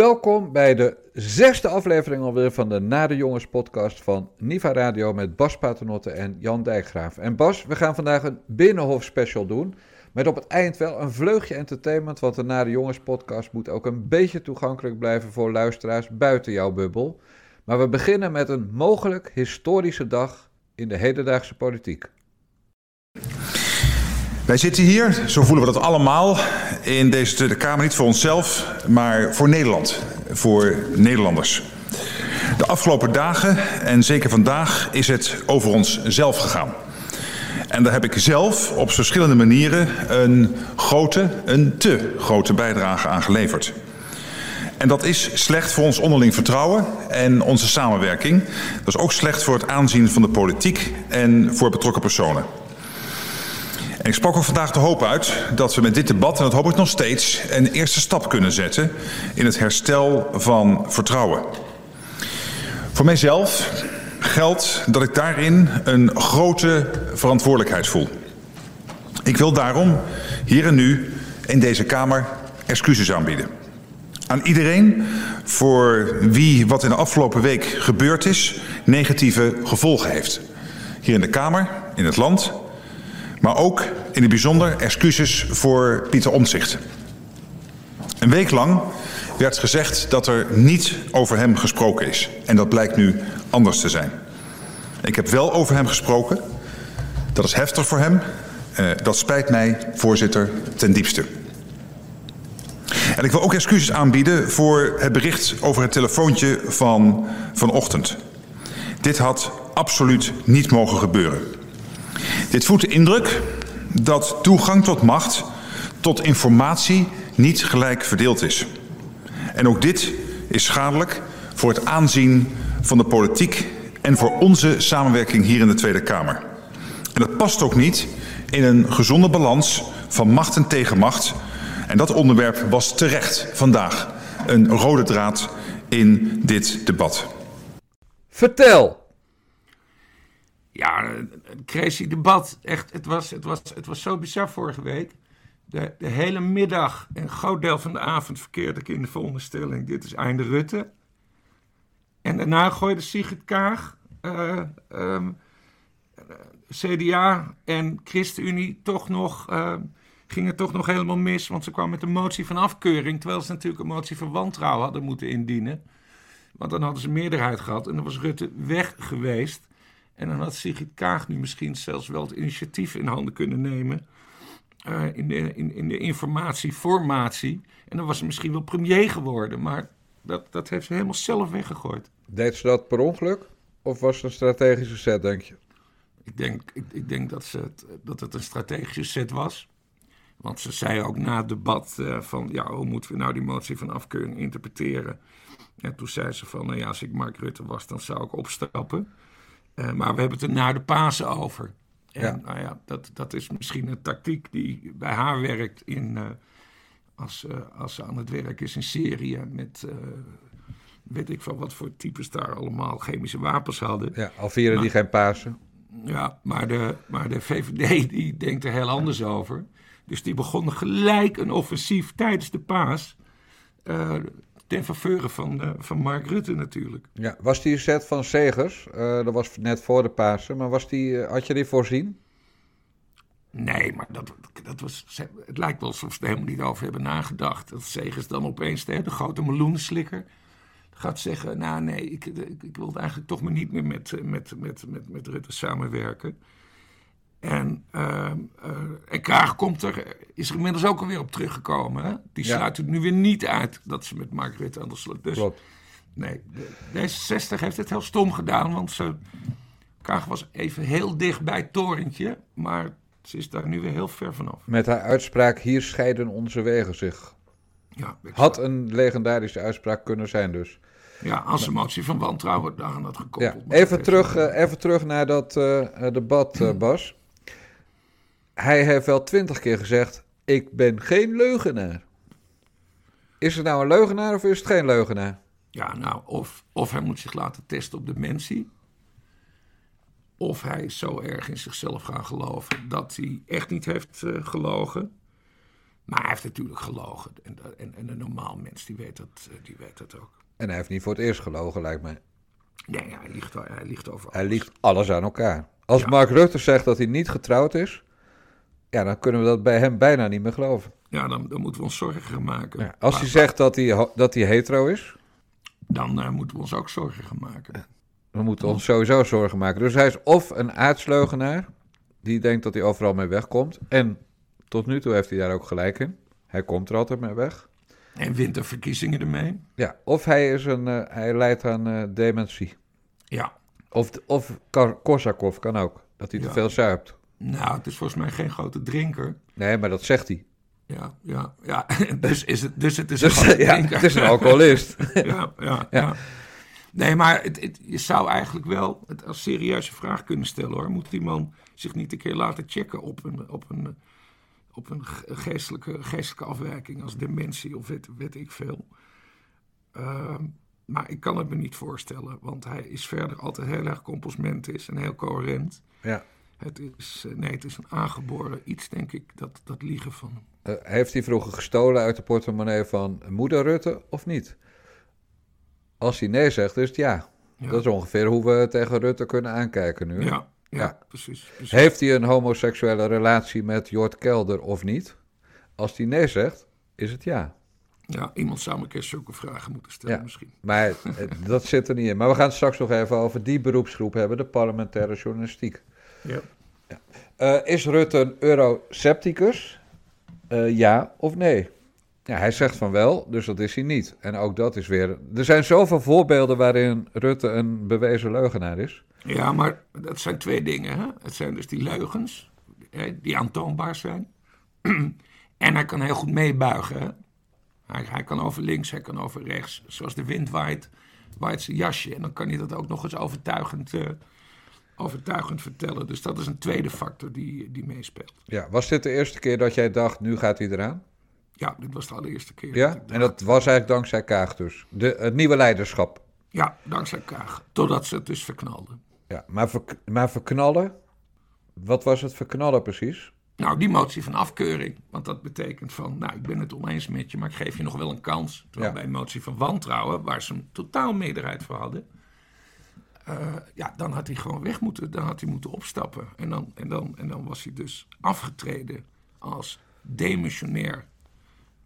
Welkom bij de zesde aflevering alweer van de Nade Jongens podcast van Niva Radio met Bas Paternotte en Jan Dijkgraaf. En Bas, we gaan vandaag een Binnenhof special doen. Met op het eind wel een vleugje entertainment, want de Nade Jongens podcast moet ook een beetje toegankelijk blijven voor luisteraars buiten jouw bubbel. Maar we beginnen met een mogelijk historische dag in de hedendaagse politiek. Wij zitten hier, zo voelen we dat allemaal, in deze Tweede Kamer niet voor onszelf, maar voor Nederland, voor Nederlanders. De afgelopen dagen en zeker vandaag is het over ons zelf gegaan. En daar heb ik zelf op verschillende manieren een grote, een te grote bijdrage aan geleverd. En dat is slecht voor ons onderling vertrouwen en onze samenwerking. Dat is ook slecht voor het aanzien van de politiek en voor betrokken personen. En ik sprak ook vandaag de hoop uit dat we met dit debat, en dat hoop ik nog steeds, een eerste stap kunnen zetten in het herstel van vertrouwen. Voor mijzelf geldt dat ik daarin een grote verantwoordelijkheid voel. Ik wil daarom hier en nu in deze Kamer excuses aanbieden. Aan iedereen voor wie wat in de afgelopen week gebeurd is negatieve gevolgen heeft. Hier in de Kamer, in het land, maar ook in het bijzonder excuses voor Pieter Omtzigt. Een week lang werd gezegd dat er niet over hem gesproken is. En dat blijkt nu anders te zijn. Ik heb wel over hem gesproken. Dat is heftig voor hem. Uh, dat spijt mij, voorzitter, ten diepste. En ik wil ook excuses aanbieden voor het bericht over het telefoontje van vanochtend. Dit had absoluut niet mogen gebeuren. Dit voedt de indruk dat toegang tot macht, tot informatie niet gelijk verdeeld is. En ook dit is schadelijk voor het aanzien van de politiek en voor onze samenwerking hier in de Tweede Kamer. En dat past ook niet in een gezonde balans van macht en tegenmacht. En dat onderwerp was terecht vandaag een rode draad in dit debat. Vertel. Ja, crazy debat. Echt, het was, het was, het was zo bizar vorige week. De, de hele middag en een groot deel van de avond verkeerde ik in de volgende stelling. Dit is einde Rutte. En daarna gooide Sigrid Kaag, uh, um, CDA en ChristenUnie toch nog, uh, toch nog helemaal mis. Want ze kwam met een motie van afkeuring. Terwijl ze natuurlijk een motie van wantrouwen hadden moeten indienen. Want dan hadden ze meerderheid gehad en dan was Rutte weg geweest. En dan had Sigrid Kaag nu misschien zelfs wel het initiatief in handen kunnen nemen. Uh, in, de, in, in de informatieformatie. En dan was ze misschien wel premier geworden. Maar dat, dat heeft ze helemaal zelf weggegooid. Deed ze dat per ongeluk? Of was het een strategische set, denk je? Ik denk, ik, ik denk dat, ze het, dat het een strategische set was. Want ze zei ook na het debat uh, van... ja, hoe moeten we nou die motie van afkeuring interpreteren? En toen zei ze van... nou ja, als ik Mark Rutte was, dan zou ik opstappen. Uh, maar we hebben het er na de Pasen over. En ja. nou ja, dat, dat is misschien een tactiek die bij haar werkt in, uh, als, uh, als ze aan het werk is in Syrië met weet ik van wat voor types daar allemaal chemische wapens hadden. Ja, al vieren die geen Pasen. Ja, maar de, maar de VVD die denkt er heel anders over. Dus die begonnen gelijk een offensief tijdens de paas ten faveur van, uh, van Mark Rutte natuurlijk. Ja, was die set van Segers, uh, dat was net voor de Pasen, maar was die, uh, had je die voorzien? Nee, maar dat, dat was, het lijkt wel alsof ze er helemaal niet over hebben nagedacht. Dat Segers dan opeens, de, de grote meloenenslikker, gaat zeggen... nou nee, ik, ik, ik wil eigenlijk toch maar niet meer met, met, met, met, met Rutte samenwerken. En, uh, uh, en Kraag komt er, is er inmiddels ook alweer op teruggekomen. Hè? Die sluit ja. het nu weer niet uit dat ze met Mark Rutte aan de slag. Dus Klopt. nee, D66 heeft het heel stom gedaan, want ze, Kraag was even heel dicht bij het torentje, maar ze is daar nu weer heel ver vanaf. Met haar uitspraak, hier scheiden onze wegen zich. Ja, Had een legendarische uitspraak kunnen zijn dus. Ja, als een motie van wantrouwen daaraan had gekoppeld. Ja, even, terug, uh, even terug naar dat uh, debat, uh, Bas hij heeft wel twintig keer gezegd: Ik ben geen leugenaar. Is het nou een leugenaar of is het geen leugenaar? Ja, nou, of, of hij moet zich laten testen op dementie. Of hij is zo erg in zichzelf gaan geloven dat hij echt niet heeft uh, gelogen. Maar hij heeft natuurlijk gelogen. En, en, en een normaal mens die weet, dat, eh, die weet dat ook. En hij heeft niet voor het eerst gelogen, lijkt mij. Nee, hij liegt, hij liegt over Hij alles. liegt alles aan elkaar. Als Ja. Mark Rutte zegt dat hij niet getrouwd is, ja, dan kunnen we dat bij hem bijna niet meer geloven. Ja, dan, dan moeten we ons zorgen gaan maken. Ja, als Maar- hij zegt dat hij, dat hij hetero is, Dan eh, moeten we ons ook zorgen gaan maken. dan moeten we ons sowieso zorgen maken. Dus hij is of een aardsleugenaar, die denkt dat hij overal mee wegkomt. En tot nu toe heeft hij daar ook gelijk in. Hij komt er altijd mee weg. En wint de verkiezingen ermee. Ja, of hij, is een, eh, hij leidt aan eh, dementie. Ja. Of, of Kor- Korsakov kan ook, dat hij te veel zuipt. Nou, het is volgens mij geen grote drinker. Nee, maar dat zegt hij. Ja, ja, ja. dus, is het, dus het is Dus een ja, drinker. het is een alcoholist. ja, ja, Ja. ja. Nee, maar het, het- je zou eigenlijk wel het als serieuze vraag kunnen stellen hoor. Moet die man zich niet een keer laten checken op een, op een, op een ge- geestelijke, geestelijke afwijking als dementie of weet, weet ik veel. Ehm, maar ik kan het me niet voorstellen, want hij is verder altijd heel erg composmentisch en heel coherent. ja. Het is, eh, nee, het is een aangeboren iets, denk ik, dat, dat liegen van hem. Eh, heeft hij vroeger gestolen uit de portemonnee van moeder Rutte of niet? Als hij nee zegt, is het ja. Ja. Dat is ongeveer hoe we tegen Rutte kunnen aankijken nu. Ja, ja, Ja. precies. precies. Heeft hij een homoseksuele relatie met Jort Kelder of niet? Als hij nee zegt, is het ja. Ja, iemand zou me een keer zulke vragen moeten stellen Ja. misschien. Maar eh, dat zit er niet in. Maar we gaan het straks nog even over die beroepsgroep hebben, de parlementaire journalistiek. Ja. Eh, is Rutte een eurocepticus? Eh, ja of nee? Ja, hij zegt van wel, dus dat is hij niet. En ook dat is weer... Er zijn zoveel voorbeelden waarin Rutte een bewezen leugenaar is. Ja, maar dat zijn twee dingen. Hè? Het zijn dus die leugens, hè, die aantoonbaar zijn. en hij kan heel goed meebuigen. Hè? Hij, hij kan over links, hij kan over rechts. Zoals de wind waait, waait zijn jasje. En dan kan hij dat ook nog eens overtuigend, eh, overtuigend vertellen. Dus dat is een tweede factor die, die meespeelt. Ja, was dit de eerste keer dat jij dacht, nu gaat hij eraan? Ja, dit was de allereerste keer. Ja, en dat was eigenlijk dankzij Kaag dus. De, het nieuwe leiderschap. Ja, dankzij Kaag. Totdat ze het dus verknalden. Ja, maar, verk- maar verknallen? Wat was het verknallen precies? Nou, die motie van afkeuring. Want dat betekent van, nou, ik ben het oneens met je, maar ik geef je nog wel een kans. Terwijl Ja. bij een motie van wantrouwen, waar ze een totaal meerderheid voor hadden. Eh, ja, dan had hij gewoon weg moeten, dan had hij moeten opstappen. En dan, en dan, en dan was hij dus afgetreden als demissionair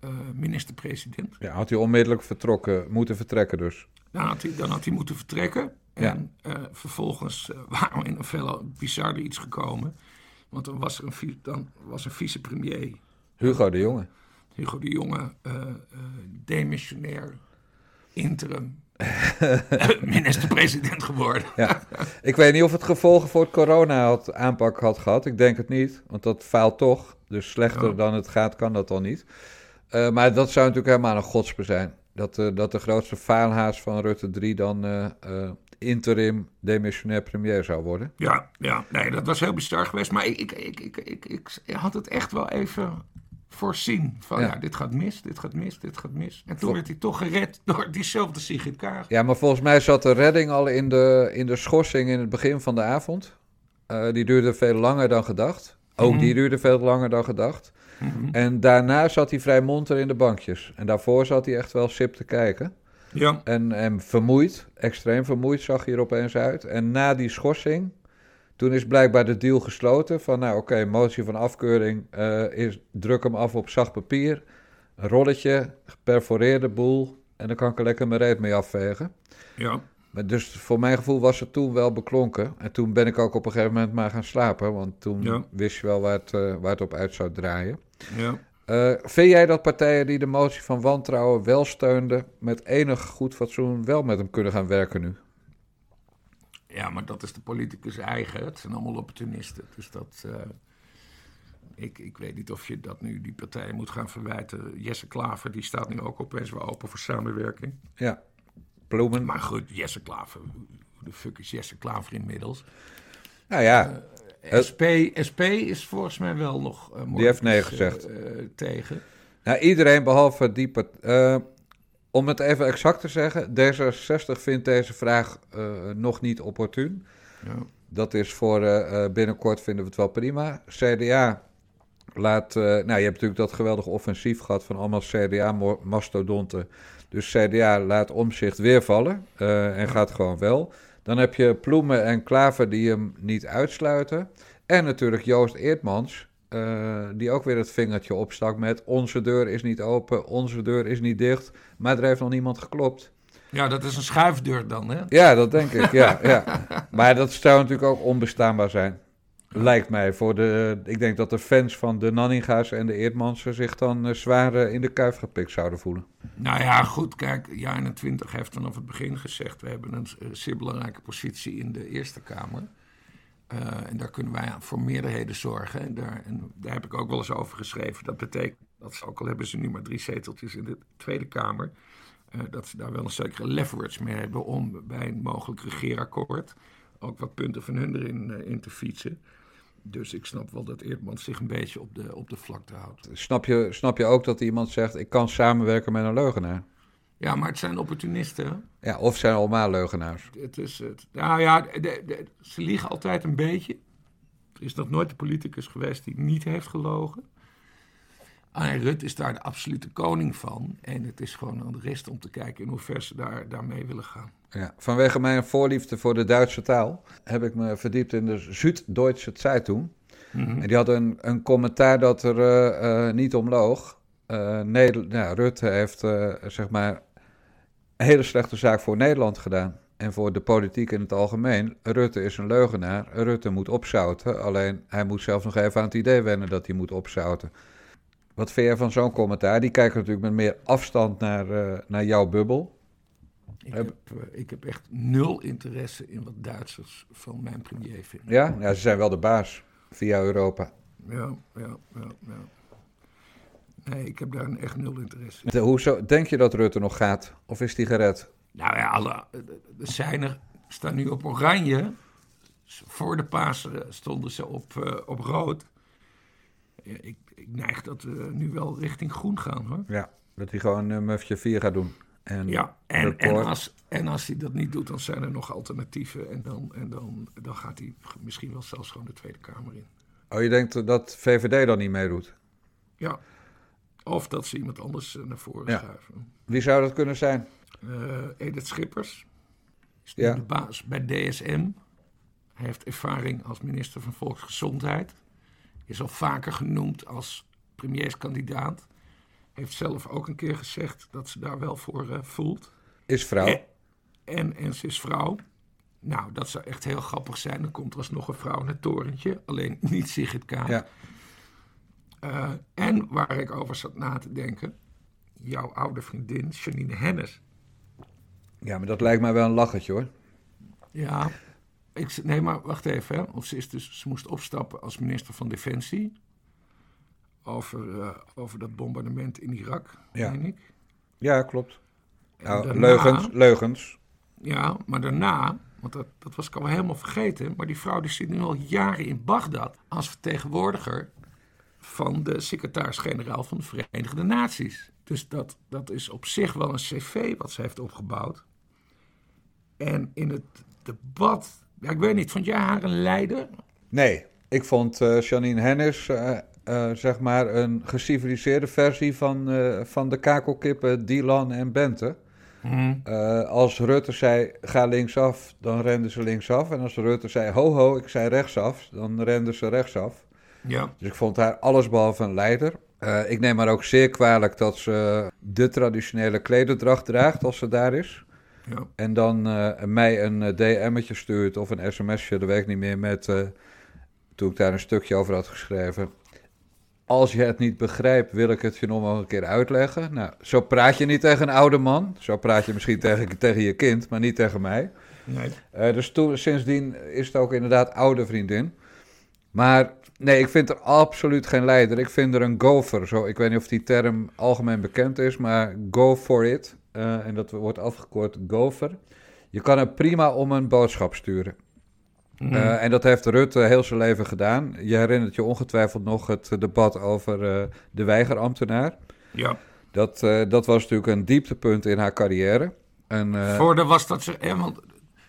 eh, minister-president. Ja, had hij onmiddellijk vertrokken, moeten vertrekken dus. Dan had hij, dan had hij moeten vertrekken. Ja. En eh, vervolgens waren we in een veel bizarder iets gekomen. Want dan was er een, dan was een vicepremier Hugo de Jonge. Hugo de Jonge, demissionair, interim, minister-president geworden. Ja. Ik weet niet of het gevolgen voor het corona had, aanpak had gehad. Ik denk het niet, want dat faalt toch. Dus slechter Ja. dan het gaat, kan dat al niet. Eh, maar dat zou natuurlijk helemaal een godspe zijn. Dat, eh, dat de grootste faalhaas van Rutte 3 dan eh, interim demissionair premier zou worden. Ja, ja, nee, dat was heel bizar geweest. Maar ik, ik, ik, ik, ik had het echt wel even voorzien. Van Ja. ja, dit gaat mis, dit gaat mis, dit gaat mis. En toen Vol- werd hij toch gered door diezelfde Sigrid Kaag. Ja, maar volgens mij zat de redding al in de, in de schorsing in het begin van de avond. Eh, die duurde veel langer dan gedacht. Ook Mhm. die duurde veel langer dan gedacht. Mhm. En daarna zat hij vrij monter in de bankjes. En daarvoor zat hij echt wel sip te kijken. Ja, En, en vermoeid, extreem vermoeid zag hij er opeens uit. En na die schorsing, toen is blijkbaar de deal gesloten van... nou oké, motie van afkeuring, eh, is, druk hem af op zacht papier. Een rolletje, geperforeerde boel. En dan kan ik er lekker mijn reet mee afvegen. ja, Maar dus voor mijn gevoel was het toen wel beklonken. En toen ben ik ook op een gegeven moment maar gaan slapen. Want toen Ja. wist je wel waar het, eh, waar het op uit zou draaien. ja. Eh, vind jij dat partijen die de motie van wantrouwen wel steunden... met enig goed fatsoen wel met hem kunnen gaan werken nu? Ja, maar dat is de politicus eigen. Het zijn allemaal opportunisten. Dus dat. eh, ik, ik weet niet of je dat nu die partijen moet gaan verwijten. Jesse Klaver, die staat nu ook opeens wel open voor samenwerking. Ja, Ploemen. Maar goed, Jesse Klaver. Hoe de fuck is Jesse Klaver inmiddels? Nou ja, Het- SP, SP is volgens mij wel nog. eh, Die heeft nee eh, gezegd. eh, tegen. nou, iedereen behalve die part- eh, om het even exact te zeggen... D66 vindt deze vraag eh, nog niet opportun. Ja. Dat is voor eh, eh, binnenkort vinden we het wel prima. CDA Laat, nou, je hebt natuurlijk dat geweldige offensief gehad van allemaal CDA-mastodonten. Dus CDA laat omzicht weer vallen en gaat gewoon wel. Dan heb je Ploemen en Klaver die hem niet uitsluiten. En natuurlijk Joost Eertmans, uh, die ook weer het vingertje opstak met... onze deur is niet open, onze deur is niet dicht. Maar er heeft nog niemand geklopt. Ja, dat is een schuifdeur dan, hè? Ja, dat denk ik, ja. ja. Maar dat zou natuurlijk ook onbestaanbaar zijn. Lijkt mij. Voor de, ik denk dat de fans van de Nanninga's en de Eertmansen zich dan uh, zwaar in de kuif gepikt zouden voelen. Nou ja, goed. Kijk, jaar 21 heeft vanaf het begin gezegd... we hebben een zeer belangrijke positie in de Eerste Kamer... Uh, en daar kunnen wij voor meerderheden zorgen. En daar, en daar, heb ik ook wel eens over geschreven. Dat betekent dat ze, ook al hebben ze nu maar drie zeteltjes in de Tweede Kamer, uh, dat ze daar wel een zekere leverage mee hebben om bij een mogelijk regeerakkoord ook wat punten van hun erin uh, in te fietsen. Dus ik snap wel dat Eerdmans zich een beetje op de, op de vlakte houdt. Snap je, snap je ook dat iemand zegt: ik kan samenwerken met een leugenaar? Ja, maar het zijn opportunisten. Ja, of zijn allemaal leugenaars. Het is het. Nou ja, de, de, ze liegen altijd een beetje. Er is nog nooit een politicus geweest die niet heeft gelogen. Arjen Rut is daar de absolute koning van. En het is gewoon aan de rest om te kijken in hoever ze daar, daarmee willen gaan. Ja, vanwege mijn voorliefde voor de Duitse taal heb ik me verdiept in de Zuid-Duitse Zeitung. Mm -hmm. En die had een, een commentaar dat er uh, uh, niet om loog. Uh, Nederland, nou, Rutte heeft zeg maar een hele slechte zaak voor Nederland gedaan. En voor de politiek in het algemeen. Rutte is een leugenaar. Rutte moet opzouten. Alleen hij moet zelf nog even aan het idee wennen dat hij moet opzouten. Wat vind je van zo'n commentaar? Die kijken natuurlijk met meer afstand naar, uh, naar jouw bubbel. Ik heb, uh, ik heb echt nul interesse in wat Duitsers van mijn premier vinden. Ja, ja ze zijn wel de baas via Europa. Ja, ja, ja. ja. Nee, ik heb daar een echt nul interesse in. De, hoezo, denk je dat Rutte nog gaat? Of is die gered? Nou ja, alle, de zijnen staan nu op oranje. Voor de Pasen stonden ze op, uh, op rood. Ja, ik, ik, neig dat we nu wel richting groen gaan hoor. Ja, dat hij gewoon een mufje 4 gaat doen. En ja, en, en, als, en als hij dat niet doet, dan zijn er nog alternatieven. En dan, en dan, dan gaat hij misschien wel zelfs gewoon de Tweede Kamer in. Oh, je denkt dat VVD dan niet meedoet? Ja, of dat ze iemand anders naar voren ja. schuiven. Wie zou dat kunnen zijn? Uh, Edith Schippers is ja. de baas bij DSM. Hij heeft ervaring als minister van Volksgezondheid. Is al vaker genoemd als premierskandidaat. Heeft zelf ook een keer gezegd dat ze daar wel voor uh, voelt. Is vrouw. En, en, en, ze is vrouw. Nou, dat zou echt heel grappig zijn. Dan komt er alsnog een vrouw in het torentje. Alleen niet Sigrid Kaag. Ja. Uh, en waar ik over zat na te denken. Jouw oude vriendin Janine Hennis. Ja, maar dat lijkt mij wel een lachertje hoor. Ja, ik, nee, maar wacht even. Hè. Of ze, is dus, ze moest opstappen als minister van Defensie. Over, uh, over dat bombardement in Irak, ja. meen ik. Ja, klopt. Nou, daarna, leugens, leugens. Ja, maar daarna, want dat, dat was ik al helemaal vergeten... maar die vrouw die zit nu al jaren in Bagdad... als vertegenwoordiger van de secretaris-generaal van de Verenigde Naties. Dus dat, dat is op zich wel een cv wat ze heeft opgebouwd. En in het debat ja, ik weet niet, vond jij haar een leider? Nee, ik vond uh, Janine Hennis, uh, uh, zeg maar, een geciviliseerde versie van, van de kakelkippen Dylan en Bente. Mm. als Rutte zei, ga linksaf, dan renden ze linksaf. En als Rutte zei, ho ho, ik zei rechtsaf, dan renden ze rechtsaf. Ja. Dus ik vond haar allesbehalve een leider. ik neem haar ook zeer kwalijk dat ze de traditionele klederdracht draagt als ze daar is. Ja. En dan uh, mij een uh, DM'tje stuurt of een sms'je, dat weet ik niet meer, met, uh, toen ik daar een stukje over had geschreven. Als je het niet begrijpt, wil ik het je nog wel een keer uitleggen. Nou, zo praat je niet tegen een oude man. Zo praat je misschien tegen, tegen je kind, maar niet tegen mij. Nee. dus toen, sindsdien is het ook inderdaad oude vriendin. Maar nee, ik vind er absoluut geen leider. Ik vind er een gopher. Zo, ik weet niet of die term algemeen bekend is, maar go for it. Uh, en dat wordt afgekort gopher. Je kan er prima om een boodschap sturen. Mm. Uh, en dat heeft Rutte heel zijn leven gedaan. Je herinnert je ongetwijfeld nog het debat over uh, de weigerambtenaar. Ja. Dat, dat was natuurlijk een dieptepunt in haar carrière. En, Voorde was dat ze... want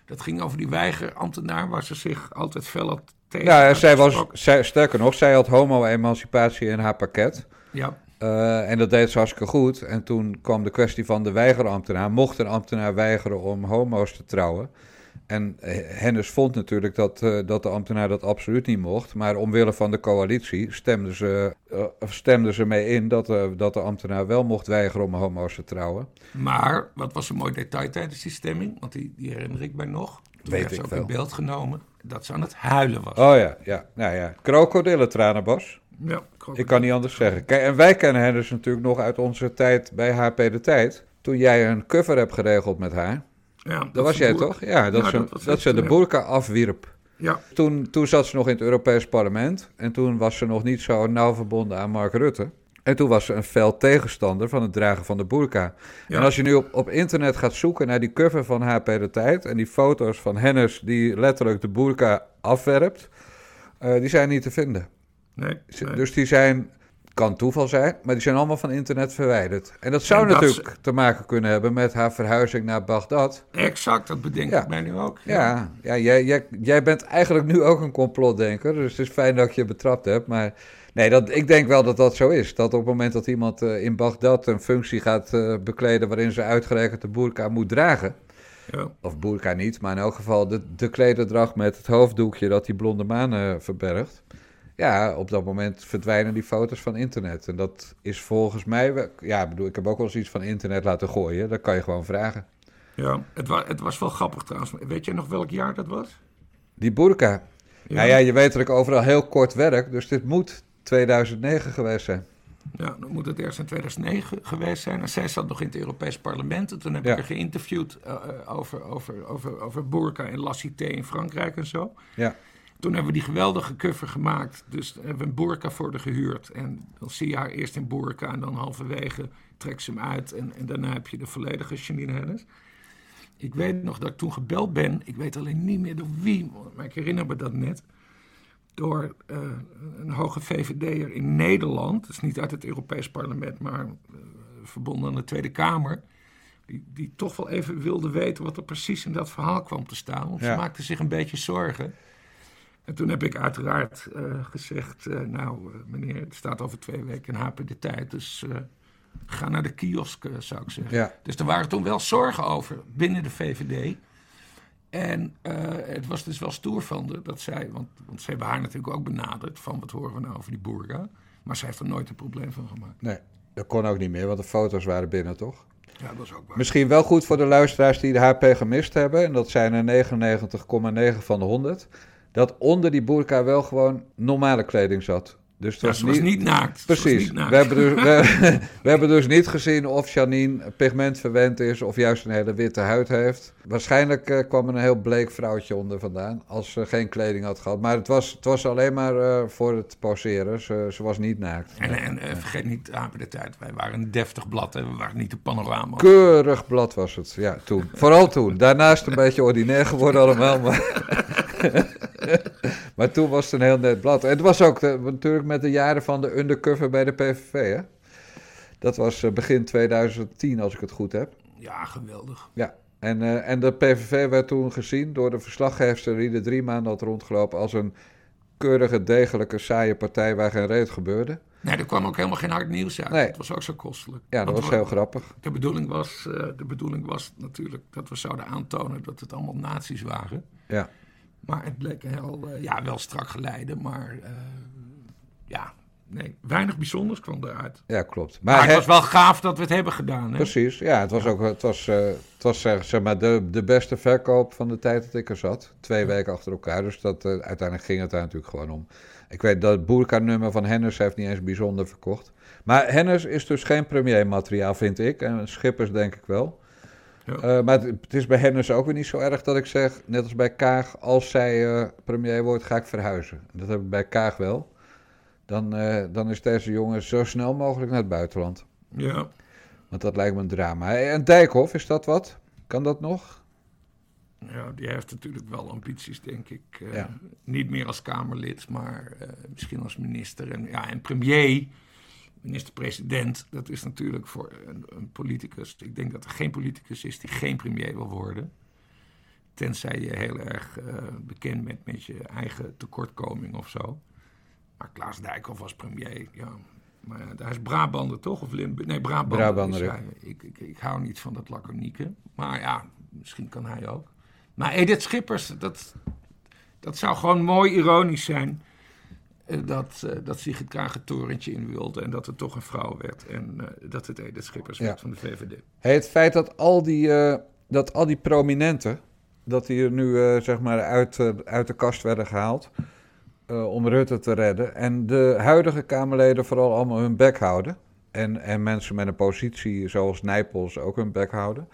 dat ging over die weigerambtenaar... waar ze zich altijd fel had tegen Ja, zij was, zij, sterker nog, zij had homo-emancipatie in haar pakket. Ja, Eh, en dat deed ze hartstikke goed. En toen kwam de kwestie van de weigerambtenaar. Mocht een ambtenaar weigeren om homo's te trouwen? En eh, Hennis vond natuurlijk dat, eh, dat de ambtenaar dat absoluut niet mocht. Maar omwille van de coalitie stemden ze, of stemden ze mee in dat, dat de ambtenaar wel mocht weigeren om homo's te trouwen. maar wat was een mooi detail tijdens die stemming? Want die, die herinner ik mij nog. Toen Weet werd ze ik ook wel. in beeld genomen dat ze aan het huilen was. Oh ja, ja. Nou ja, krokodillentranen, Bas. Ja, Ik kan niet anders zeggen. Kijk, en wij kennen Hennis natuurlijk nog uit onze tijd bij HP De Tijd. Toen jij een cover hebt geregeld met haar. ja, Dat was jij boer- toch? Ja, dat, Ja, ze, dat ze de boerka afwierp. Ja, Toen, toen zat ze nog in het Europees Parlement. En toen was ze nog niet zo nauw verbonden aan Mark Rutte. En toen was ze een fel tegenstander van het dragen van de burka. Ja. En als je nu op, op internet gaat zoeken naar die cover van HP De Tijd... en die foto's van Hennis die letterlijk de burka afwerpt... eh, die zijn niet te vinden. nee. Dus die zijn, kan toeval zijn, maar die zijn allemaal van internet verwijderd. En dat zou En dat natuurlijk te maken kunnen hebben met haar verhuizing naar Bagdad. Exact, dat bedenk Ja. ik mij nu ook. Ja, ja jij, jij, jij bent eigenlijk nu ook een complotdenker, dus het is fijn dat ik je betrapt heb. Maar nee, dat, ik denk wel dat dat zo is. Dat op het moment dat iemand eh, in Bagdad een functie gaat eh, bekleden waarin ze uitgerekend de boerka moet dragen, Ja. of boerka niet, maar in elk geval de, de klederdracht met het hoofddoekje dat die blonde maan eh, verbergt. Ja, op dat moment verdwijnen die foto's van internet. En dat is volgens mij, ja, ik bedoel, ik heb ook wel eens iets van internet laten gooien. Dat kan je gewoon vragen. Ja, het, wa het was wel grappig trouwens. Weet jij nog welk jaar dat was? Die burka. Ja. Nou ja, je weet dat ik overal heel kort werk, dus dit moet 2009 geweest zijn. Ja, dan moet het eerst in 2009 geweest zijn. En zij zat nog in het Europees Parlement. En toen heb Ja. ik haar geïnterviewd eh, eh, over, over, over, over Burka en La Cité in Frankrijk en zo. Ja, Toen hebben we die geweldige cover gemaakt. Dus hebben we een burka voor haar gehuurd. En dan zie je haar eerst in burka en dan halverwege trekt ze hem uit. En, en daarna heb je de volledige Janine Hennis. Ik weet nog dat ik toen gebeld ben. Ik weet alleen niet meer door wie, maar ik herinner me dat net. Door eh, een hoge VVD'er in Nederland. Dus niet uit het Europees Parlement, maar eh, verbonden aan de Tweede Kamer. Die, die toch wel even wilde weten wat er precies in dat verhaal kwam te staan. Want Ja. ze maakte zich een beetje zorgen. En toen heb ik uiteraard eh, gezegd: Nou, meneer, het staat over twee weken in HP de tijd. Dus ga naar de kiosk, zou ik zeggen. ja. Dus er waren toen wel zorgen over binnen de VVD. En eh, het was dus wel stoer van de, dat zij, want, want ze hebben haar natuurlijk ook benaderd van wat horen we nou over die boerga. Maar zij heeft er nooit een probleem van gemaakt. Nee, dat kon ook niet meer, want de foto's waren binnen, toch? Ja, dat is ook waar. Misschien wel goed voor de luisteraars die de HP gemist hebben, en dat zijn er 99,9 van de 100, dat onder die burka wel gewoon normale kleding zat. Dus het Ja, was ze was niet... naakt. Precies. niet naakt. We hebben, dus, we, we hebben dus niet gezien of Janine pigmentverwend is of juist een hele witte huid heeft. Waarschijnlijk eh, kwam er een heel bleek vrouwtje onder vandaan als ze geen kleding had gehad. Maar het was, het was alleen maar eh, voor het poseren. Ze, ze was niet naakt. En, en eh, vergeet niet, HP de tijd, wij waren een deftig blad. Hè. We waren niet de panorama. Keurig blad was het, ja, toen. Vooral toen. Daarnaast een beetje ordinair geworden allemaal, maar... maar toen was het een heel net blad. En het was ook de- natuurlijk met de jaren van de undercover bij de PVV, hè? Dat was eh, begin 2010, als ik het goed heb. Ja, geweldig. Ja. En, eh, en de PVV werd toen gezien door de verslaggever die er drie maanden had rondgelopen... als een keurige, degelijke, saaie partij waar geen reet gebeurde. Nee, er kwam ook helemaal geen hard nieuws uit. Nee. Het was ook zo kostelijk. Ja, dat Want was we- heel grappig. De bedoeling was, eh, de bedoeling was natuurlijk dat we zouden aantonen dat het allemaal nazi's waren. Ja. Maar het bleek heel, eh, ja, wel strak geleiden, maar eh, ja, nee, weinig bijzonders kwam eruit. Ja, klopt. Maar, Maar het he- was wel gaaf dat we het hebben gedaan. Hè? Precies, ja, het was ook het was, eh, het was zeg, zeg maar de, de beste verkoop van de tijd dat ik er zat. Twee weken achter elkaar, dus dat, uiteindelijk ging het daar natuurlijk gewoon om. Ik weet dat het boerka-nummer van Hennis heeft niet eens bijzonder verkocht. Maar Hennis is dus geen premiermateriaal, vind ik. En Schippers denk ik wel. Ja. Eh, maar het, het is bij Hennis ook weer niet zo erg dat ik zeg, net als bij Kaag, als zij eh, premier wordt, ga ik verhuizen. Dat heb ik bij Kaag wel. Dan, eh, dan is deze jongen zo snel mogelijk naar het buitenland. Ja, Want dat lijkt me een drama. En Dijkhoff, is dat wat? Kan dat nog? ja, die heeft natuurlijk wel ambities, denk ik. Ja. Niet meer als Kamerlid, maar misschien als minister. En, ja, en premier, minister-president, dat is natuurlijk voor een, een politicus. Ik denk dat er geen politicus is die geen premier wil worden. tenzij je heel erg uh, bekend bent met je eigen tekortkoming of zo. Maar Klaas Dijkhoff was premier, ja. Maar hij is Brabander toch? Of Limburg? Nee, Brabander. Brabander ja. ik, ik, ik, hou niet van dat laconieke. Maar ja, misschien kan hij ook. Maar Edith Schippers, dat, dat zou gewoon mooi ironisch zijn. Eh, dat, uh, dat Sigrid Kaag het torentje in wilde en dat het toch een vrouw werd. En uh, dat het Edith Schippers werd van de VVD. Hey, het feit dat al die, dat al die prominenten, dat die er nu zeg maar uit, uit de kast werden gehaald om Rutte te redden. En de huidige Kamerleden vooral allemaal hun bek houden. En, en mensen met een positie zoals Nijpels ook hun bek houden.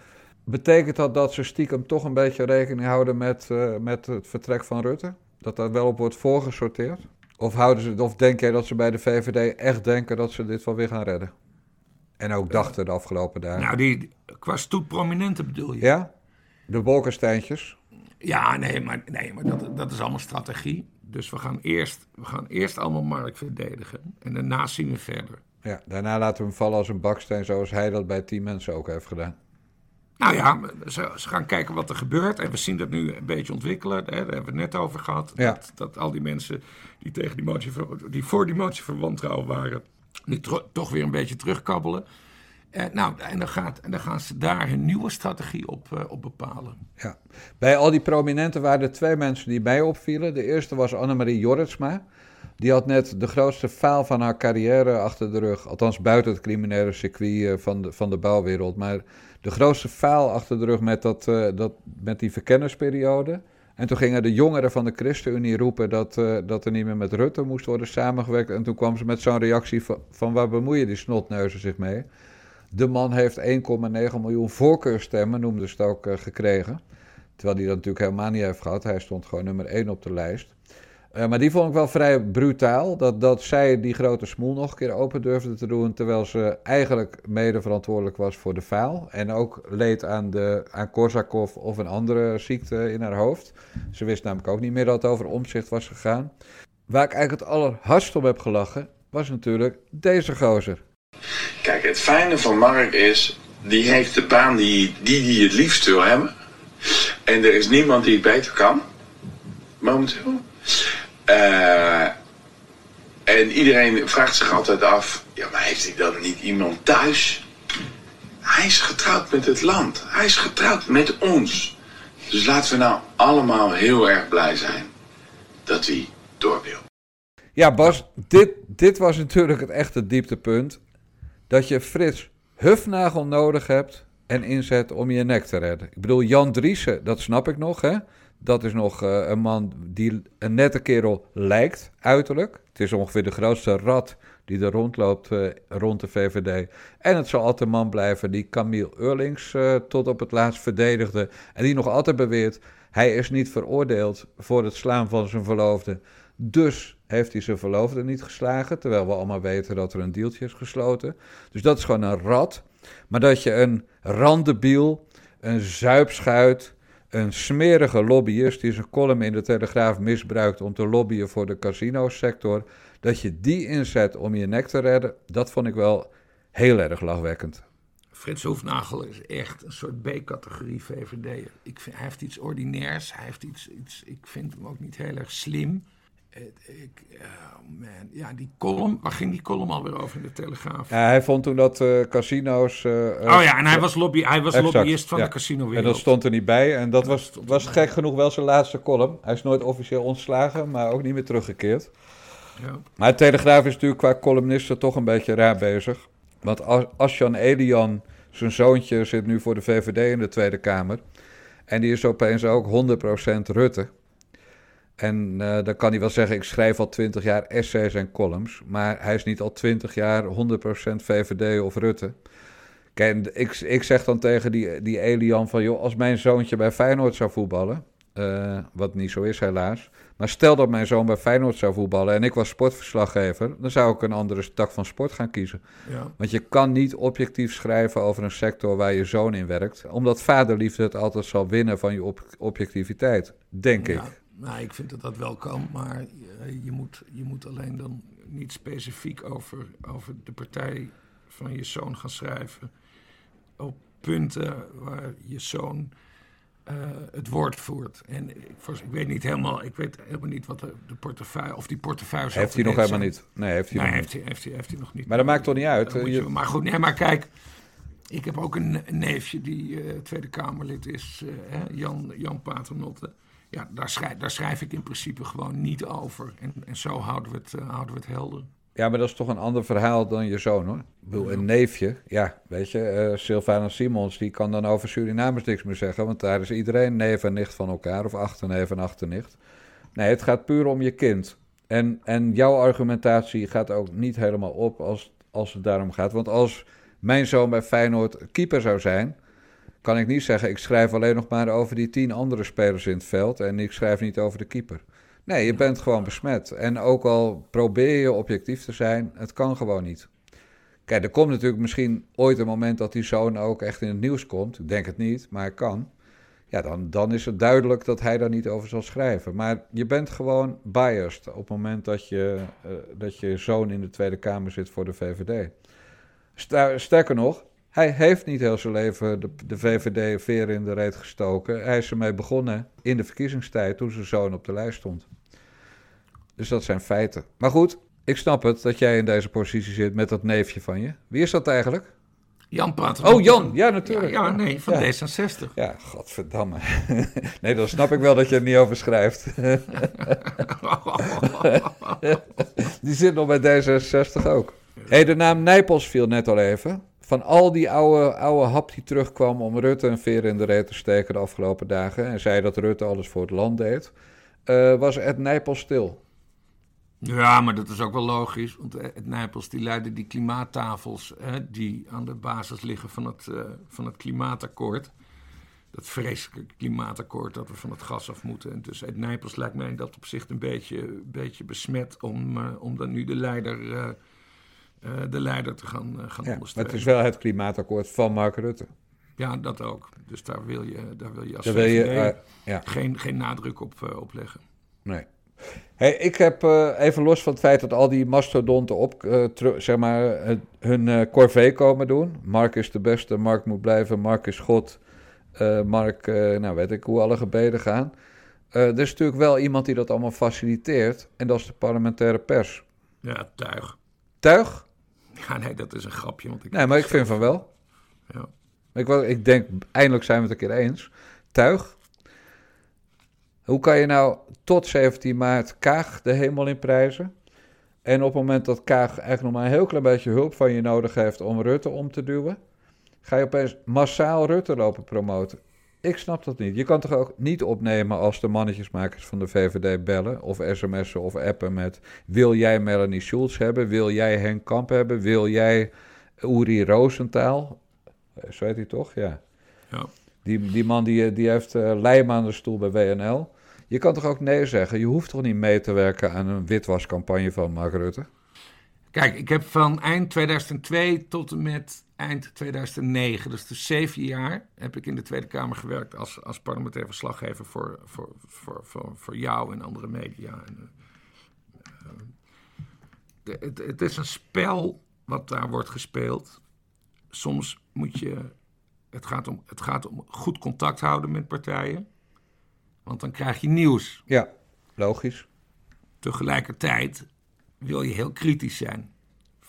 Betekent dat dat ze stiekem toch een beetje rekening houden met, met het vertrek van Rutte? Dat dat wel op wordt voorgesorteerd? Of, houden ze, of denk jij dat ze bij de VVD echt denken dat ze dit wel weer gaan redden? En ook dachten de afgelopen dagen. Nou, die, qua stoet prominente bedoel je? Ja? De Bolkensteintjes? Ja, nee, maar, nee, maar dat, dat is allemaal strategie. Dus we gaan, eerst, we gaan eerst allemaal Mark verdedigen. En daarna zien we verder. Ja, daarna laten we hem vallen als een baksteen, zoals hij dat bij tien mensen ook heeft gedaan. Nou ja, ze, ze, gaan kijken wat er gebeurt. En we zien dat nu een beetje ontwikkelen. Hè, daar hebben we het net over gehad. Ja. Dat, dat, al die mensen die, tegen die, motie, die voor die motie van wantrouwen waren... nu toch weer een beetje terugkabbelen. Eh, nou, en dan, gaat, en dan gaan ze daar hun nieuwe strategie op, uh, op bepalen. Ja. Bij al die prominenten waren er twee mensen die mij opvielen. De eerste was Annemarie Jorritsma. Die had net de grootste faal van haar carrière achter de rug. Althans, buiten het criminele circuit eh, van de, van de bouwwereld. Maar de grootste faal achter de rug met, dat, uh, dat, met die verkennersperiode. En toen gingen de jongeren van de ChristenUnie roepen dat, uh, dat er niet meer met Rutte moest worden samengewerkt. En toen kwam ze met zo'n reactie van, van waar bemoeien die snotneuzen zich mee? De man heeft 1,9 miljoen voorkeurstemmen, noemde ze het ook, uh, gekregen. Terwijl hij dat natuurlijk helemaal niet heeft gehad. Hij stond gewoon nummer 1 op de lijst. Uh, maar die vond ik wel vrij brutaal. Dat, dat zij die grote smoel nog een keer open durfde te doen. Terwijl ze eigenlijk mede verantwoordelijk was voor de faal. En ook leed aan, de, aan Korsakoff of een andere ziekte in haar hoofd. Ze wist namelijk ook niet meer dat het over omzicht was gegaan. Waar ik eigenlijk het allerhardst om heb gelachen. was natuurlijk deze gozer. Kijk, het fijne van Mark is. die heeft de baan die die, die het liefst wil hebben. En er is niemand die het beter kan. Momenteel. Uh, en iedereen vraagt zich altijd af: ja, maar heeft hij dan niet iemand thuis? Hij is getrouwd met het land. Hij is getrouwd met ons. Dus laten we nou allemaal heel erg blij zijn dat hij door wil. Ja, Bas, dit, dit was natuurlijk het echte dieptepunt. Dat je Frits Hufnagel nodig hebt en inzet om je nek te redden. Ik bedoel, Jan Driessen, dat snap ik nog, hè? Dat is nog uh, een man die een nette kerel lijkt, uiterlijk. Het is ongeveer de grootste rat die er rondloopt uh, rond de VVD. En het zal altijd een man blijven die Camille Eurlings uh, tot op het laatst verdedigde. En die nog altijd beweert, hij is niet veroordeeld voor het slaan van zijn verloofde. Dus heeft hij zijn verloofde niet geslagen. Terwijl we allemaal weten dat er een deeltje is gesloten. Dus dat is gewoon een rat. Maar dat je een randebiel, een zuipschuit een smerige lobbyist die zijn column in de Telegraaf misbruikt om te lobbyen voor de casino-sector, dat je die inzet om je nek te redden, dat vond ik wel heel erg lachwekkend. Frits Hoefnagel is echt een soort B-categorie VVD. Ik vind, hij heeft iets ordinairs, hij heeft iets, iets, ik vind hem ook niet heel erg slim. Ik, oh man, ja, die column, waar ging die column alweer over in de Telegraaf? Ja, hij vond toen dat uh, casino's... Uh, oh ja, en hij was, lobby, hij was lobbyist van ja. de casino En dat stond er niet bij. En dat was, was gek genoeg wel zijn laatste column. Hij is nooit officieel ontslagen, maar ook niet meer teruggekeerd. Ja. Maar de Telegraaf is natuurlijk qua columnisten toch een beetje raar bezig. Want Asjan Elian, zijn zoontje, zit nu voor de VVD in de Tweede Kamer. En die is opeens ook 100% Rutte. En uh, dan kan hij wel zeggen, ik schrijf al twintig jaar essays en columns. Maar hij is niet al twintig jaar 100% VVD of Rutte. Kijk, ik, ik zeg dan tegen die, die Elian van... joh, als mijn zoontje bij Feyenoord zou voetballen... Uh, wat niet zo is helaas... maar stel dat mijn zoon bij Feyenoord zou voetballen... en ik was sportverslaggever... dan zou ik een andere tak van sport gaan kiezen. Ja. Want je kan niet objectief schrijven over een sector waar je zoon in werkt... omdat vaderliefde het altijd zal winnen van je objectiviteit, denk ja. ik. Nou, ik vind dat dat wel kan, maar je, je, moet, je moet alleen dan niet specifiek over, over de partij van je zoon gaan schrijven. Op punten waar je zoon eh, het woord voert. En ik, weet niet helemaal, ik weet helemaal niet wat de, de portefeuille, of die portefeuille Heeft hij nog helemaal zijn. niet. Nee, heeft hij Nee, nog heeft niet. hij, heeft, hij, heeft hij nog niet. Maar dat maakt toch niet uit. Moet Je- je- maar goed, nee, maar kijk, ik heb ook een, neefje die eh, Tweede Kamerlid is, eh, Jan, Jan Paternotte. Ja, daar schrijf, daar schrijf ik in principe gewoon niet over. En, en zo houden we, het, eh, houden we het helder. Ja, maar dat is toch een ander verhaal dan je zoon, hoor. Ik bedoel, een neefje, ja, weet je, eh Sylvana Simons, die kan dan over Surinamers niks meer zeggen, want daar is iedereen neef en nicht van elkaar, of achterneef en achternicht. Nee, het gaat puur om je kind. En, en jouw argumentatie gaat ook niet helemaal op als, als het daarom gaat. Want als mijn zoon bij Feyenoord keeper zou zijn, kan ik niet zeggen, ik schrijf alleen nog maar over die tien andere spelers in het veld en ik schrijf niet over de keeper. Nee, je bent gewoon besmet. En ook al probeer je objectief te zijn, het kan gewoon niet. Kijk, er komt natuurlijk misschien ooit een moment dat die zoon ook echt in het nieuws komt. Ik denk het niet, maar het kan. Ja, dan, dan is het duidelijk dat hij daar niet over zal schrijven. Maar je bent gewoon biased op het moment dat je, eh, dat je zoon in de Tweede Kamer zit voor de VVD. Sterker nog, hij heeft niet heel zijn leven de, de VVD veer in de reet gestoken. Hij is ermee begonnen in de verkiezingstijd toen zijn zoon op de lijst stond. Dus dat zijn feiten. Maar goed, ik snap het dat jij in deze positie zit met dat neefje van je. Wie is dat eigenlijk? Jan Paternotte. Oh, Jan. Ja, natuurlijk. Ja, ja, nee, van Ja. D66. Ja, godverdamme. nee, dan snap ik wel dat je er niet over schrijft. die zit nog bij D66 ook. hey, de naam Nijpels viel net al even. Van al die oude, oude hap die terugkwam om Rutte een veer in de reet te steken de afgelopen dagen... en zei dat Rutte alles voor het land deed, eh, was Ed Nijpels stil. Ja, maar dat is ook wel logisch. Want het Nijpels die leidde die klimaattafels hè, die aan de basis liggen van het, eh, van het klimaatakkoord. Dat vreselijke klimaatakkoord dat we van het gas af moeten. En dus het Nijpels lijkt mij in dat opzicht een beetje, beetje besmet om, eh, om dan nu de leider, de leider te gaan, eh, gaan Ja, maar ondersteunen. het is wel het klimaatakkoord van Mark Rutte. Ja, dat ook. Dus daar wil je, daar wil je als Daar wil je, eh, ja. geen, geen nadruk op, eh, op leggen. Nee. Hey, ik heb eh, even los van het feit dat al die mastodonten op, eh, zeg maar, hun eh corvée komen doen. Mark is de beste, Mark moet blijven, Mark is God. eh, Mark, eh, nou weet ik hoe alle gebeden gaan. Eh, er is natuurlijk wel iemand die dat allemaal faciliteert. En dat is de parlementaire pers. Ja, tuig. Tuig? Ja, nee, dat is een grapje. Want ik Nee, maar ik vind van wel. Ja. Ik, ik denk, eindelijk zijn we het een keer eens. Tuig. Hoe kan je nou tot 17 maart Kaag de hemel in prijzen? En op het moment dat Kaag eigenlijk nog maar een heel klein beetje hulp van je nodig heeft om Rutte om te duwen, ga je opeens massaal Rutte lopen promoten. Ik snap dat niet. Je kan toch ook niet opnemen als de mannetjesmakers van de VVD bellen of sms'en of appen met wil jij Melanie Schulz hebben? Wil jij Henk Kamp hebben? Wil jij Uri Rosenthal? Eh, Zo heet hij toch? Ja. Ja. Die, die man die, die heeft eh lijm aan de stoel bij WNL. Je kan toch ook nee zeggen? Je hoeft toch niet mee te werken aan een witwascampagne van Mark Rutte? Kijk, ik heb van eind 2002 tot en met eind 2009, dus de zeven jaar, heb ik in de Tweede Kamer gewerkt als, als parlementair verslaggever voor, voor, voor, voor, voor jou en andere media. En, eh, eh, de- het, het is een spel wat daar wordt gespeeld. Soms moet je, het gaat om, het gaat om goed contact houden met partijen, want dan krijg je nieuws. Ja, logisch. Tegelijkertijd wil je heel kritisch zijn.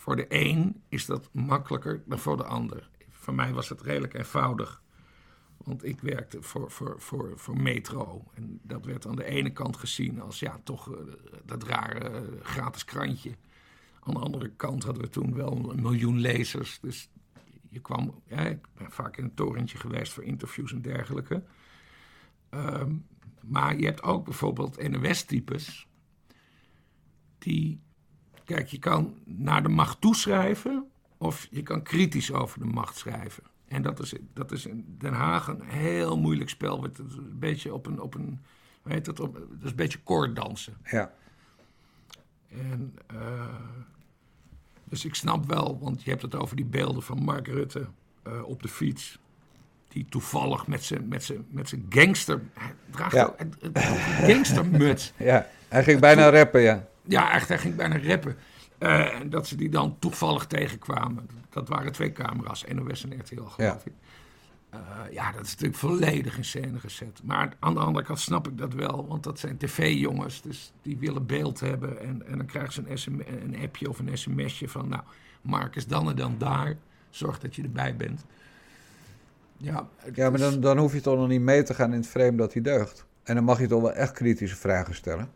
Voor de een is dat makkelijker dan voor de ander. Voor mij was het redelijk eenvoudig. Want ik werkte voor, voor, voor, voor Metro. En dat werd aan de ene kant gezien als ja, toch eh, dat rare eh, gratis krantje. Aan de andere kant hadden we toen wel een miljoen lezers. Dus je kwam, ja, ik ben vaak in een torentje geweest voor interviews en dergelijke. Ehm, maar je hebt ook bijvoorbeeld NOS-types die. Kijk, je kan naar de macht toeschrijven of je kan kritisch over de macht schrijven. En dat is, dat is in Den Haag een heel moeilijk spel. Het is een beetje op een. Op een hoe heet dat? Op, het is een beetje koorddansen. Ja. En, eh, dus ik snap wel, want je hebt het over die beelden van Mark Rutte eh, op de fiets. Die toevallig met zijn met zijn met zijn gangster. Hij draagt Ja. een gangstermuts. ja, hij ging bijna rappen, ja. Ja, echt, hij ging bijna rappen. Eh, en dat ze die dan toevallig tegenkwamen. Dat waren twee camera's, NOS en RTL, geloof Ja. ik. Eh, ja, dat is natuurlijk volledig in scène gezet. Maar aan de andere kant snap ik dat wel, want dat zijn tv-jongens, dus die willen beeld hebben. En, en dan krijgen ze een, SM, een appje of een sms'je van, nou, Mark is dan en dan daar, zorg dat je erbij bent. Ja, ja maar dan, dan hoef je toch nog niet mee te gaan in het frame dat hij deugt. En dan mag je toch wel echt kritische vragen stellen.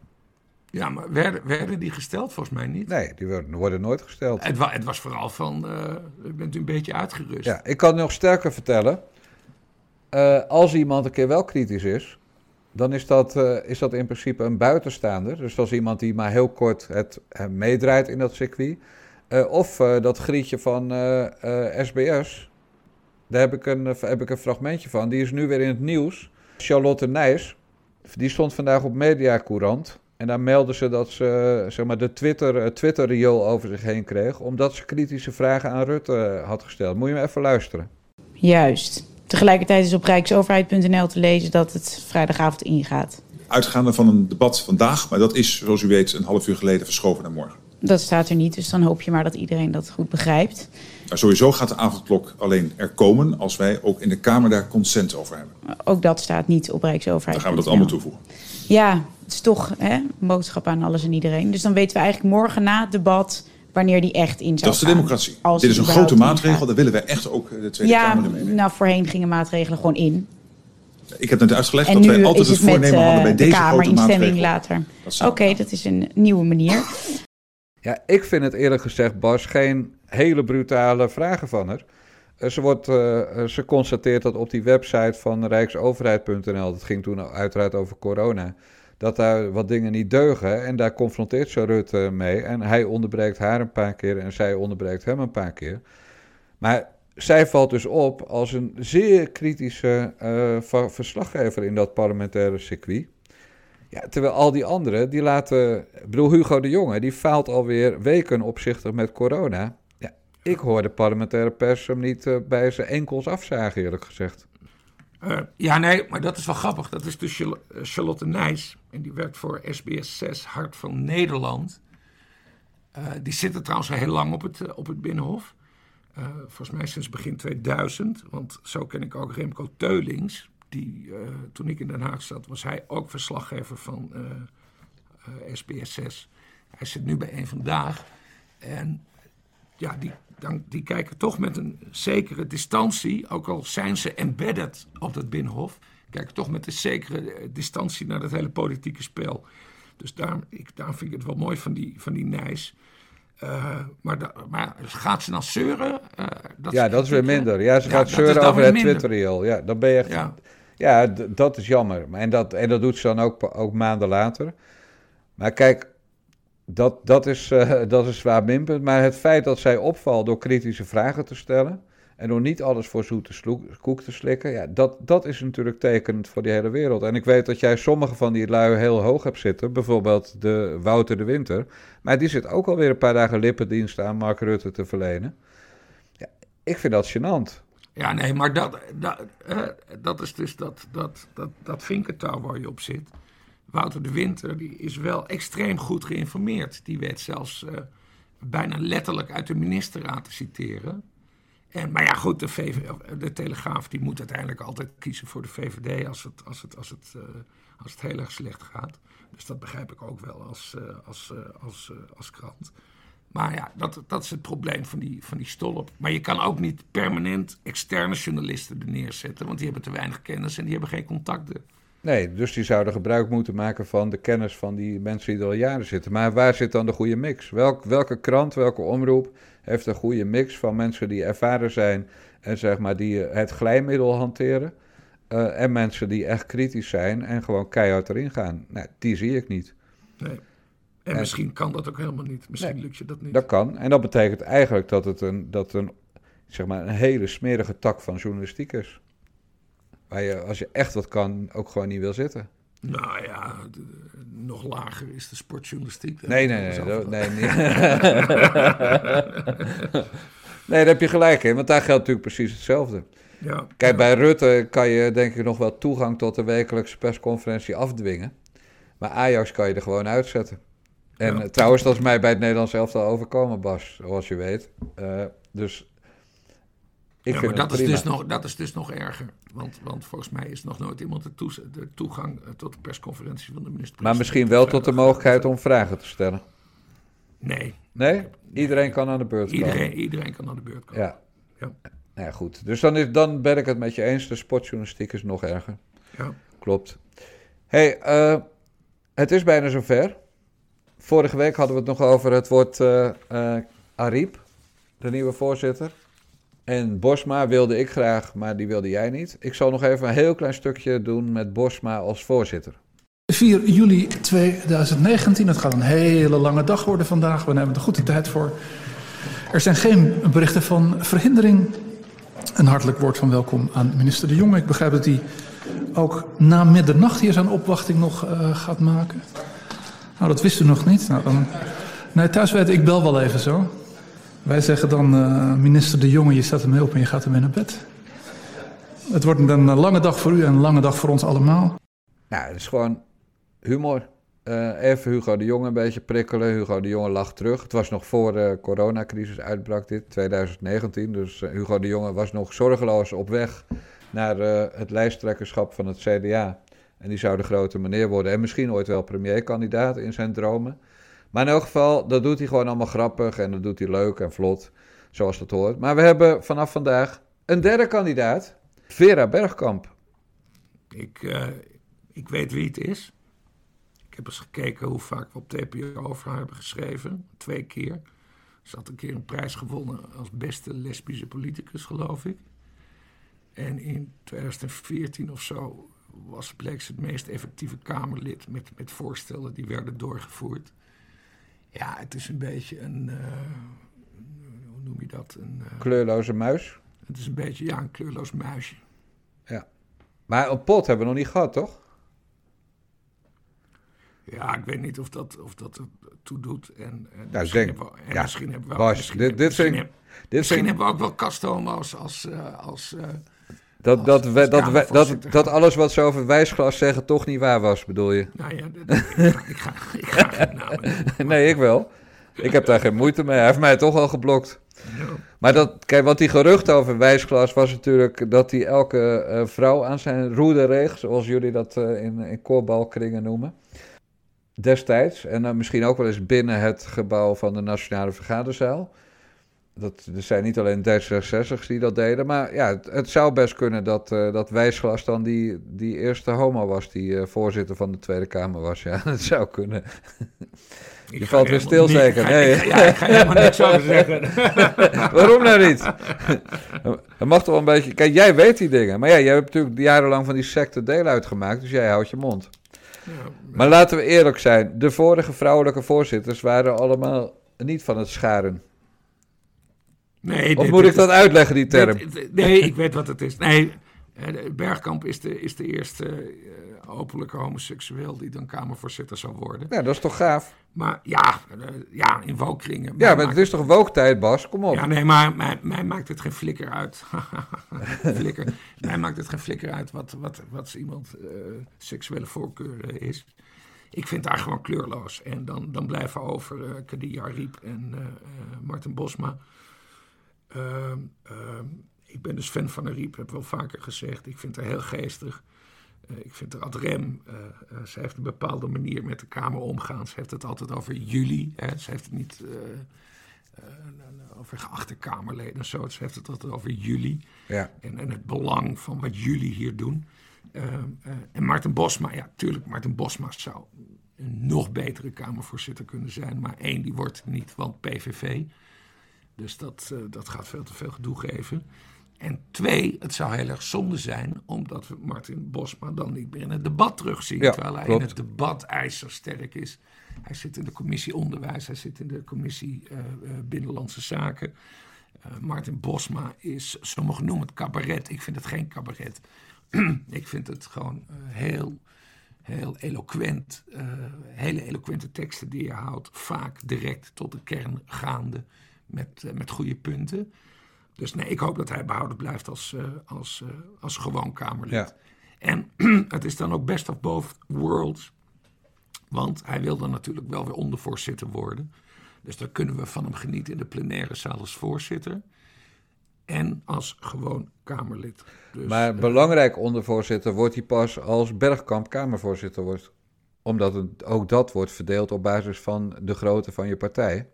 Ja, maar werden, werden die gesteld? Volgens mij niet. Nee, die worden, worden nooit gesteld. Het, wa, het was vooral van, uh, bent u een beetje uitgerust. Ja, ik kan nog sterker vertellen. Uh, als iemand een keer wel kritisch is, dan is dat, uh, is dat in principe een buitenstaander. Dus dat is iemand die maar heel kort het, het meedraait in dat circuit. of dat grietje van SBS. Daar heb ik, een, heb ik een fragmentje van. Die is nu weer in het nieuws. Charlotte Nijs, die stond vandaag op Mediacourant. En daar melden ze dat ze zeg maar, de Twitter, Twitter over zich heen kreeg. Omdat ze kritische vragen aan Rutte had gesteld. Moet je me even luisteren. Juist. Tegelijkertijd is op rijksoverheid.nl te lezen dat het vrijdagavond ingaat. Uitgaande van een debat vandaag, maar dat is, zoals u weet, een half uur geleden verschoven naar morgen. Dat staat er niet, dus dan hoop je maar dat iedereen dat goed begrijpt. Maar sowieso gaat de avondklok alleen er komen als wij ook in de Kamer daar consent over hebben. Ook dat staat niet op Rijksoverheid. Dan gaan we dat allemaal toevoegen. Ja, het is toch hè, boodschap aan alles en iedereen. Dus dan weten we eigenlijk morgen na het debat wanneer die echt in zou Dat is de democratie. Dit is een grote maatregel, daar willen wij echt ook de Tweede ja, Kamer mee. Nou, voorheen gingen maatregelen gewoon in. Ik heb net uitgelegd dat wij altijd het, het voornemen hadden bij de deze Kamer grote instemming later. Oké, dat is een nieuwe manier. Ja, ik vind het eerlijk gezegd, Bas, geen hele brutale vragen van haar. Eh, ze, wordt, uh, ze constateert dat op die website van rijksoverheid.nl, dat ging toen uiteraard over corona, dat daar wat dingen niet deugen. En daar confronteert ze Rutte mee. En hij onderbreekt haar een paar keer en zij onderbreekt hem een paar keer. Maar zij valt dus op als een zeer kritische verslaggever in dat parlementaire circuit. Ja, terwijl al die anderen, die laten... Ik bedoel, Hugo de Jonge, die faalt alweer weken opzichtig met corona. Ja, ik hoor de parlementaire pers hem niet uh, bij zijn enkels afzagen, eerlijk gezegd. Uh, ja, nee, maar dat is wel grappig. Dat is dus Charlotte Nijs. En die werkt voor SBS 6 Hart van Nederland. Uh, die zit er trouwens al heel lang op het, op het Binnenhof. volgens mij sinds begin 2000. Want zo ken ik ook Remco Teulings die, uh, toen ik in Den Haag zat, was hij ook verslaggever van uh, uh, SBS 6. Hij zit nu bij een vandaag. En ja, die, dan, die kijken toch met een zekere distantie, ook al zijn ze embedded op dat Binnenhof, kijken toch met een zekere distantie naar dat hele politieke spel. Dus daarom, ik, vind ik het wel mooi van die, van die Nijs. Uh, maar, da, maar, gaat ze dan zeuren? Uh, dat ja, dat is weer minder. Ja, ze ja, gaat zeuren over het Twitter-reel. Ja, dan ben je echt... Ja. Ja, dat is jammer. En dat, en dat doet ze dan ook, ook maanden later. Maar kijk, dat, dat, is, uh, dat is zwaar minpunt. Maar het feit dat zij opvalt door kritische vragen te stellen. En door niet alles voor zoete koek te slikken. Ja, dat, dat is natuurlijk tekenend voor die hele wereld. En ik weet dat jij sommige van die lui heel hoog hebt zitten. Bijvoorbeeld de Wouter de Winter. Maar die zit ook alweer een paar dagen lippendienst aan Mark Rutte te verlenen. Ja, ik vind dat gênant. Ja, nee, maar dat, dat, dat is dus dat, dat, dat, dat vinkertouw waar je op zit. Wouter de Winter die is wel extreem goed geïnformeerd. Die weet zelfs uh, bijna letterlijk uit de ministerraad te citeren. En, maar ja, goed, de, VV, de Telegraaf die moet uiteindelijk altijd kiezen voor de VVD als het, als het, als het, uh, als het heel erg slecht gaat. Dus dat begrijp ik ook wel als, als, als, als krant. Maar ja, dat, dat is het probleem van die, van die stolp. Maar je kan ook niet permanent externe journalisten er neerzetten, want die hebben te weinig kennis en die hebben geen contacten. Nee, dus die zouden gebruik moeten maken van de kennis van die mensen die er al jaren zitten. Maar waar zit dan de goede mix? Welk, welke krant, welke omroep heeft een goede mix van mensen die ervaren zijn en zeg maar die het glijmiddel hanteren? Uh, en mensen die echt kritisch zijn en gewoon keihard erin gaan. Nou, die zie ik niet. Nee. En, misschien kan dat ook helemaal niet. Misschien lukt je dat niet. Dat kan. En dat betekent eigenlijk dat het een, dat een, zeg maar een hele smerige tak van journalistiek is. Waar je, als je echt wat kan, ook gewoon niet wil zitten. Nou ja, nog lager is de sportjournalistiek. Nee, nee, nee. nee, nee, nee. nee, daar heb je gelijk in, want daar geldt natuurlijk precies hetzelfde. Ja, Kijk, bij Rutte kan je denk ik nog wel toegang tot de wekelijkse persconferentie afdwingen. Maar Ajax kan je er gewoon uitzetten. En trouwens, dat is mij bij het Nederlands elftal overkomen, Bas, zoals je weet. Uh, dus Ik Ja, vind maar dat is, prima. dus nog, dat is dus nog erger. Want, want volgens mij is nog nooit iemand de, toegang eh, tot de persconferentie van de minister. Maar misschien wel tot de mogelijkheid om vragen te stellen. Nee, Nee? Iedereen kan aan de beurt komen. iedereen, iedereen kan aan de beurt komen. Ja. Ja. Nou ja, goed. Dus dan, is, dan ben ik het met je eens. De sportjournalistiek is nog erger. Ja. Klopt. hey, eh, het is bijna zover. Vorige week hadden we het nog over het woord Ariep, de nieuwe voorzitter. En Bosma wilde ik graag, maar die wilde jij niet. Ik zal nog even een heel klein stukje doen met Bosma als voorzitter. 4 juli 2019. Het gaat een hele lange dag worden vandaag. We nemen er goed de tijd voor. Er zijn geen berichten van verhindering. Een hartelijk woord van welkom aan minister De Jonge. Ik begrijp dat hij ook na middernacht hier zijn opwachting nog eh, gaat maken. Nou, dat wist u nog niet. Nou, dan... Nee, thuis weet ik bel wel even zo. Wij zeggen dan, eh, minister De Jonge, je zet hem op en je gaat in naar bed. Het wordt een eh, lange dag voor u en een lange dag voor ons allemaal. Nou, het is gewoon humor. Eh, even Hugo de Jonge een beetje prikkelen. Hugo de Jonge lag terug. Het was nog voor de coronacrisis uitbrak dit, 2019. Dus eh, Hugo de Jonge was nog zorgeloos op weg naar eh, het lijsttrekkerschap van het CDA. En die zou de grote meneer worden. En misschien ooit wel premierkandidaat in zijn dromen. Maar in elk geval, dat doet hij gewoon allemaal grappig. En dat doet hij leuk en vlot, zoals dat hoort. Maar we hebben vanaf vandaag een derde kandidaat. Vera Bergkamp. Ik, eh, ik weet wie het is. Ik heb eens gekeken hoe vaak we op TPO over haar hebben geschreven. Twee keer. Ze had een keer een prijs gewonnen als beste lesbische politicus, geloof ik. En in 2014 of zo was, ze het meest effectieve Kamerlid met, met voorstellen die werden doorgevoerd. Ja, het is een beetje een. eh, hoe noem je dat? Een, eh, Kleurloze muis. het is een beetje ja, een kleurloos muisje. Maar een pot hebben we nog niet gehad, toch? Ja, ik weet niet of dat, of dat er toe doet. En, en ik misschien, denk- hebben we, en ja, misschien hebben we Bas, misschien, dit- dit misschien, vind ik- heb- Dit misschien vind, hebben we ook wel kastomo's als. eh, als eh, dat, dat, we- dat, we- dat, alles wat ze over wijsglas zeggen toch niet waar was, bedoel je? nou ja, ik, ga, ik, ga, ik ga geen namen noemen. Nee, ik wel. Ik heb daar geen moeite mee. Hij heeft mij toch al geblokt. Maar dat, kijk, wat die gerucht over wijsglas was natuurlijk dat hij elke eh, vrouw aan zijn roede reeg, zoals jullie dat eh, in, in koorbalkringen noemen. Destijds. En dan misschien ook wel eens binnen het gebouw van de Nationale Vergaderzaal. Dat, er zijn niet alleen D66's die dat deden, maar ja, het, het zou best kunnen dat, eh, dat Wijsglas dan die, die eerste homo was die eh, voorzitter van de Tweede Kamer was. Ja, dat zou kunnen. Ik Je valt weer stil niet- zeker, ga- nee. ik Ja, ik ga helemaal niks over zeggen. Waarom nou niet? Dat mag toch wel een beetje... Kijk, jij weet die dingen. Maar ja, jij hebt natuurlijk jarenlang van die secte deel uitgemaakt. Dus jij houdt je mond. Ja, Maar laten we eerlijk zijn. De vorige vrouwelijke voorzitters waren allemaal niet van het scharen. Nee, Of dit- moet dit ik dat uitleggen, die term? dit- nee, ik weet wat het is. Nee, eh, Bergkamp is de, is de eerste eh, openlijke homoseksueel die dan Kamervoorzitter zou worden. Ja, dat is toch gaaf? Maar ja, eh, ja in wookringen. Ja, maar het is toch wooktijd, Bas? Kom op. Ja, nee, maar mij, mij maakt het geen flikker uit. flikker. Mij maakt het geen flikker uit wat, wat, wat iemand seksuele voorkeur is. Ik vind haar gewoon kleurloos. En dan, dan blijven over eh Kadia Riep en eh, Martin Bosma. Ehm, ehm, ik ben dus fan van haar Riep, heb wel vaker gezegd. Ik vind haar heel geestig. Eh, ik vind haar ad rem. Eh, eh, ze heeft een bepaalde manier met de Kamer omgaan. Ze heeft het altijd over jullie. Hè. Ze heeft het niet... over geachte Kamerleden en zo. Ze heeft het altijd over jullie Ja. en, en het belang van wat jullie hier doen. Ehm, eh, en Maarten Bosma, ja, tuurlijk, Maarten Bosma zou een nog betere Kamervoorzitter kunnen zijn. Maar één, die wordt niet, want PVV. Dus dat, eh, dat gaat veel te veel gedoe geven. En twee, het zou heel erg zonde zijn, omdat we Martin Bosma dan niet meer in het debat terugzien. Ja, terwijl hij klopt. in het debat ijzersterk is. Hij zit in de commissie Onderwijs, hij zit in de commissie eh, eh, Binnenlandse Zaken. Eh, Martin Bosma is, sommigen noemen het cabaret. Ik vind het geen cabaret. ik vind het gewoon heel, heel eloquent. hele eloquente teksten die hij houdt. Vaak direct tot de kern gaande met, eh, met goede punten. Dus nee, ik hoop dat hij behouden blijft als, eh, als, eh, als gewoon Kamerlid. Ja. En het is dan ook best of both worlds. Want hij wil dan natuurlijk wel weer ondervoorzitter worden. Dus dan kunnen we van hem genieten in de plenaire zaal als voorzitter. en als gewoon Kamerlid. Dus, maar belangrijk ondervoorzitter wordt hij pas als Bergkamp Kamervoorzitter wordt. Omdat het, ook dat wordt verdeeld op basis van de grootte van je partij.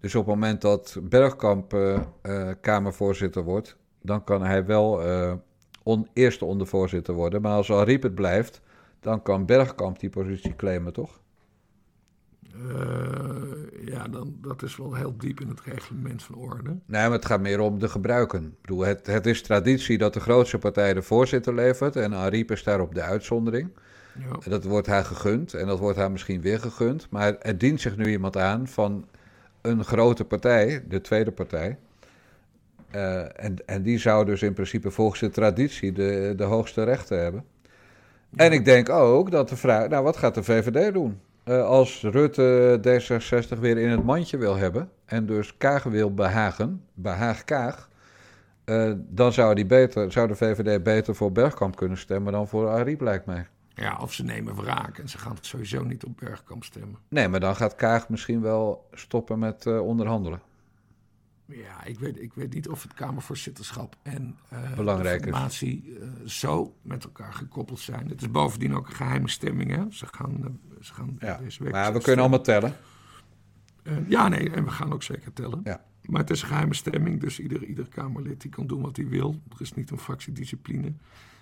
Dus op het moment dat Bergkamp eh, eh, Kamervoorzitter wordt, dan kan hij wel eh, on, eerste ondervoorzitter worden. Maar als Ariep het blijft, dan kan Bergkamp die positie claimen, toch? ja, dan, dat is wel heel diep in het reglement van orde. Nee, maar het gaat meer om de gebruiken. Ik bedoel, het, het is traditie dat de grootste partij de voorzitter levert en Ariep is daarop de uitzondering. Ja. En dat wordt haar gegund en dat wordt haar misschien weer gegund. Maar er dient zich nu iemand aan van een grote partij, de tweede partij. Eh, en, en die zou dus in principe volgens de traditie de, de hoogste rechten hebben. En ik denk ook dat de vraag, nou wat gaat de VVD doen? Eh, als Rutte D66 weer in het mandje wil hebben en dus Kaag wil behagen, behaag Kaag, eh, dan zou, die beter, zou de VVD beter voor Bergkamp kunnen stemmen dan voor Ariep, lijkt mij. Ja, of ze nemen wraak en ze gaan sowieso niet op Bergkamp stemmen. Nee, maar dan gaat Kaag misschien wel stoppen met eh, onderhandelen. Ja, ik weet, ik weet niet of het Kamervoorzitterschap en eh Belangrijk is. de formatie eh, zo met elkaar gekoppeld zijn. Het is bovendien ook een geheime stemming, hè? Ze gaan, eh, ze gaan Ja. deze week... Maar we stemmen. kunnen allemaal tellen. Eh, ja, nee, en we gaan ook zeker tellen. Ja. Maar het is een geheime stemming, dus ieder, ieder Kamerlid die kan doen wat hij wil. Er is niet een fractiediscipline.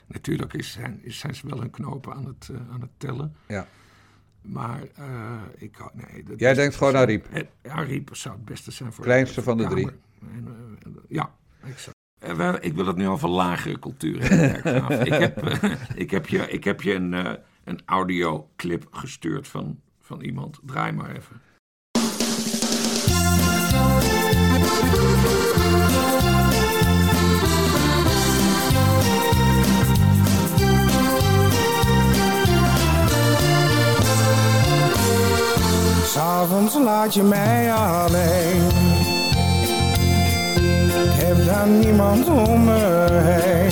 Natuurlijk is, zijn, is, zijn ze wel hun knopen aan het, eh, aan het tellen. Ja. Maar eh, ik nee, dat Jij denkt gewoon Ariep? Het- Ariep zou het beste zijn voor Kleinste voor van de Kamer. En, eh, ja, exact. We- ik wil het nu over lagere cultuur hebben, ik, heb, eh, ik heb je, ik heb je een, eh, een audioclip gestuurd van, van iemand. Draai maar even. S'avonds laat je mij alleen. Ik heb dan niemand om me heen.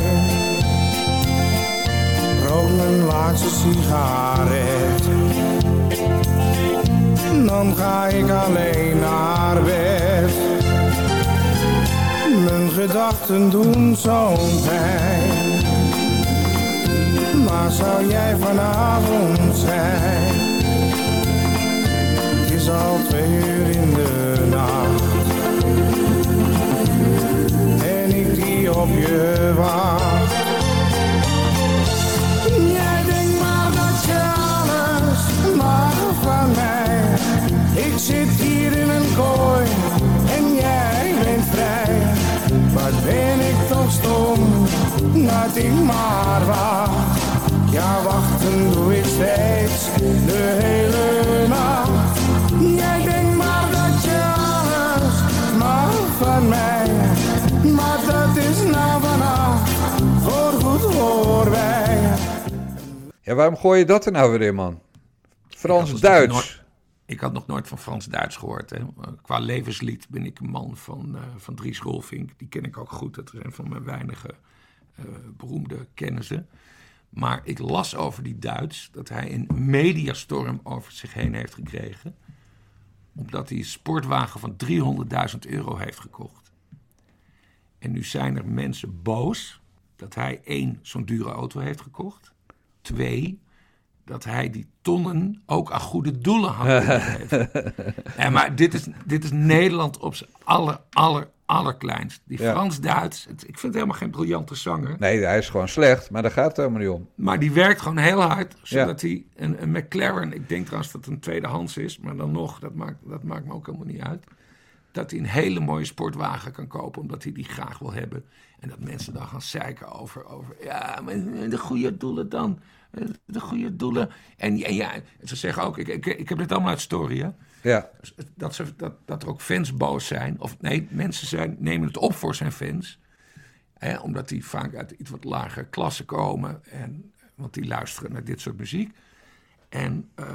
Rook mijn laatste sigaret. Dan ga ik alleen naar bed. Mijn gedachten doen zo'n pijn. Waar zou jij vanavond zijn? Is al twee uur in de nacht. En ik die op je wacht. Jij denkt maar dat je alles mag van mij. Ik zit hier in een kooi en jij bent vrij. Wat ben ik toch stom dat ik maar wacht. Ja, wachten doe ik steeds de hele nacht. Jij denkt maar dat je alles mag van mij. Maar dat is nou vannacht voorgoed voorbij. Ja, waarom gooi je dat er nou weer in, man? Frans-Duits. Ik had nog nooit van Frans-Duits gehoord. Hè. Qua levenslied ben ik een man van, eh, van Dries Rolfink. Die ken ik ook goed. Dat is een van mijn weinige eh, beroemde kennissen. Maar ik las over die Duits dat hij een mediastorm over zich heen heeft gekregen. Omdat hij een sportwagen van 300.000 euro heeft gekocht. En nu zijn er mensen boos dat hij één, zo'n dure auto heeft gekocht. Twee, dat hij die tonnen ook aan goede doelen had kunnen geven. Ja, maar dit is, dit is Nederland op zijn aller, aller, allerkleinst. Die Ja. Frans-Duits, ik vind het helemaal geen briljante zanger. Nee, hij is gewoon slecht, maar daar gaat het helemaal niet om. Maar die werkt gewoon heel hard, zodat hij een, een McLaren, ik denk trouwens dat het een tweedehands is, maar dan nog, dat maakt, dat maakt me ook helemaal niet uit. Dat hij een hele mooie sportwagen kan kopen, omdat hij die graag wil hebben. En dat mensen dan gaan zeiken over, over ja, maar de goede doelen dan. De goede doelen. En ja, ja ze zeggen ook, ik, ik, ik heb dit allemaal uit story, hè. Ja, Dat, ze, dat, dat er ook fans boos zijn. Of nee, mensen zijn, nemen het op voor zijn fans. Hè, omdat die vaak uit iets wat lagere klassen komen. En, want die luisteren naar dit soort muziek. En eh,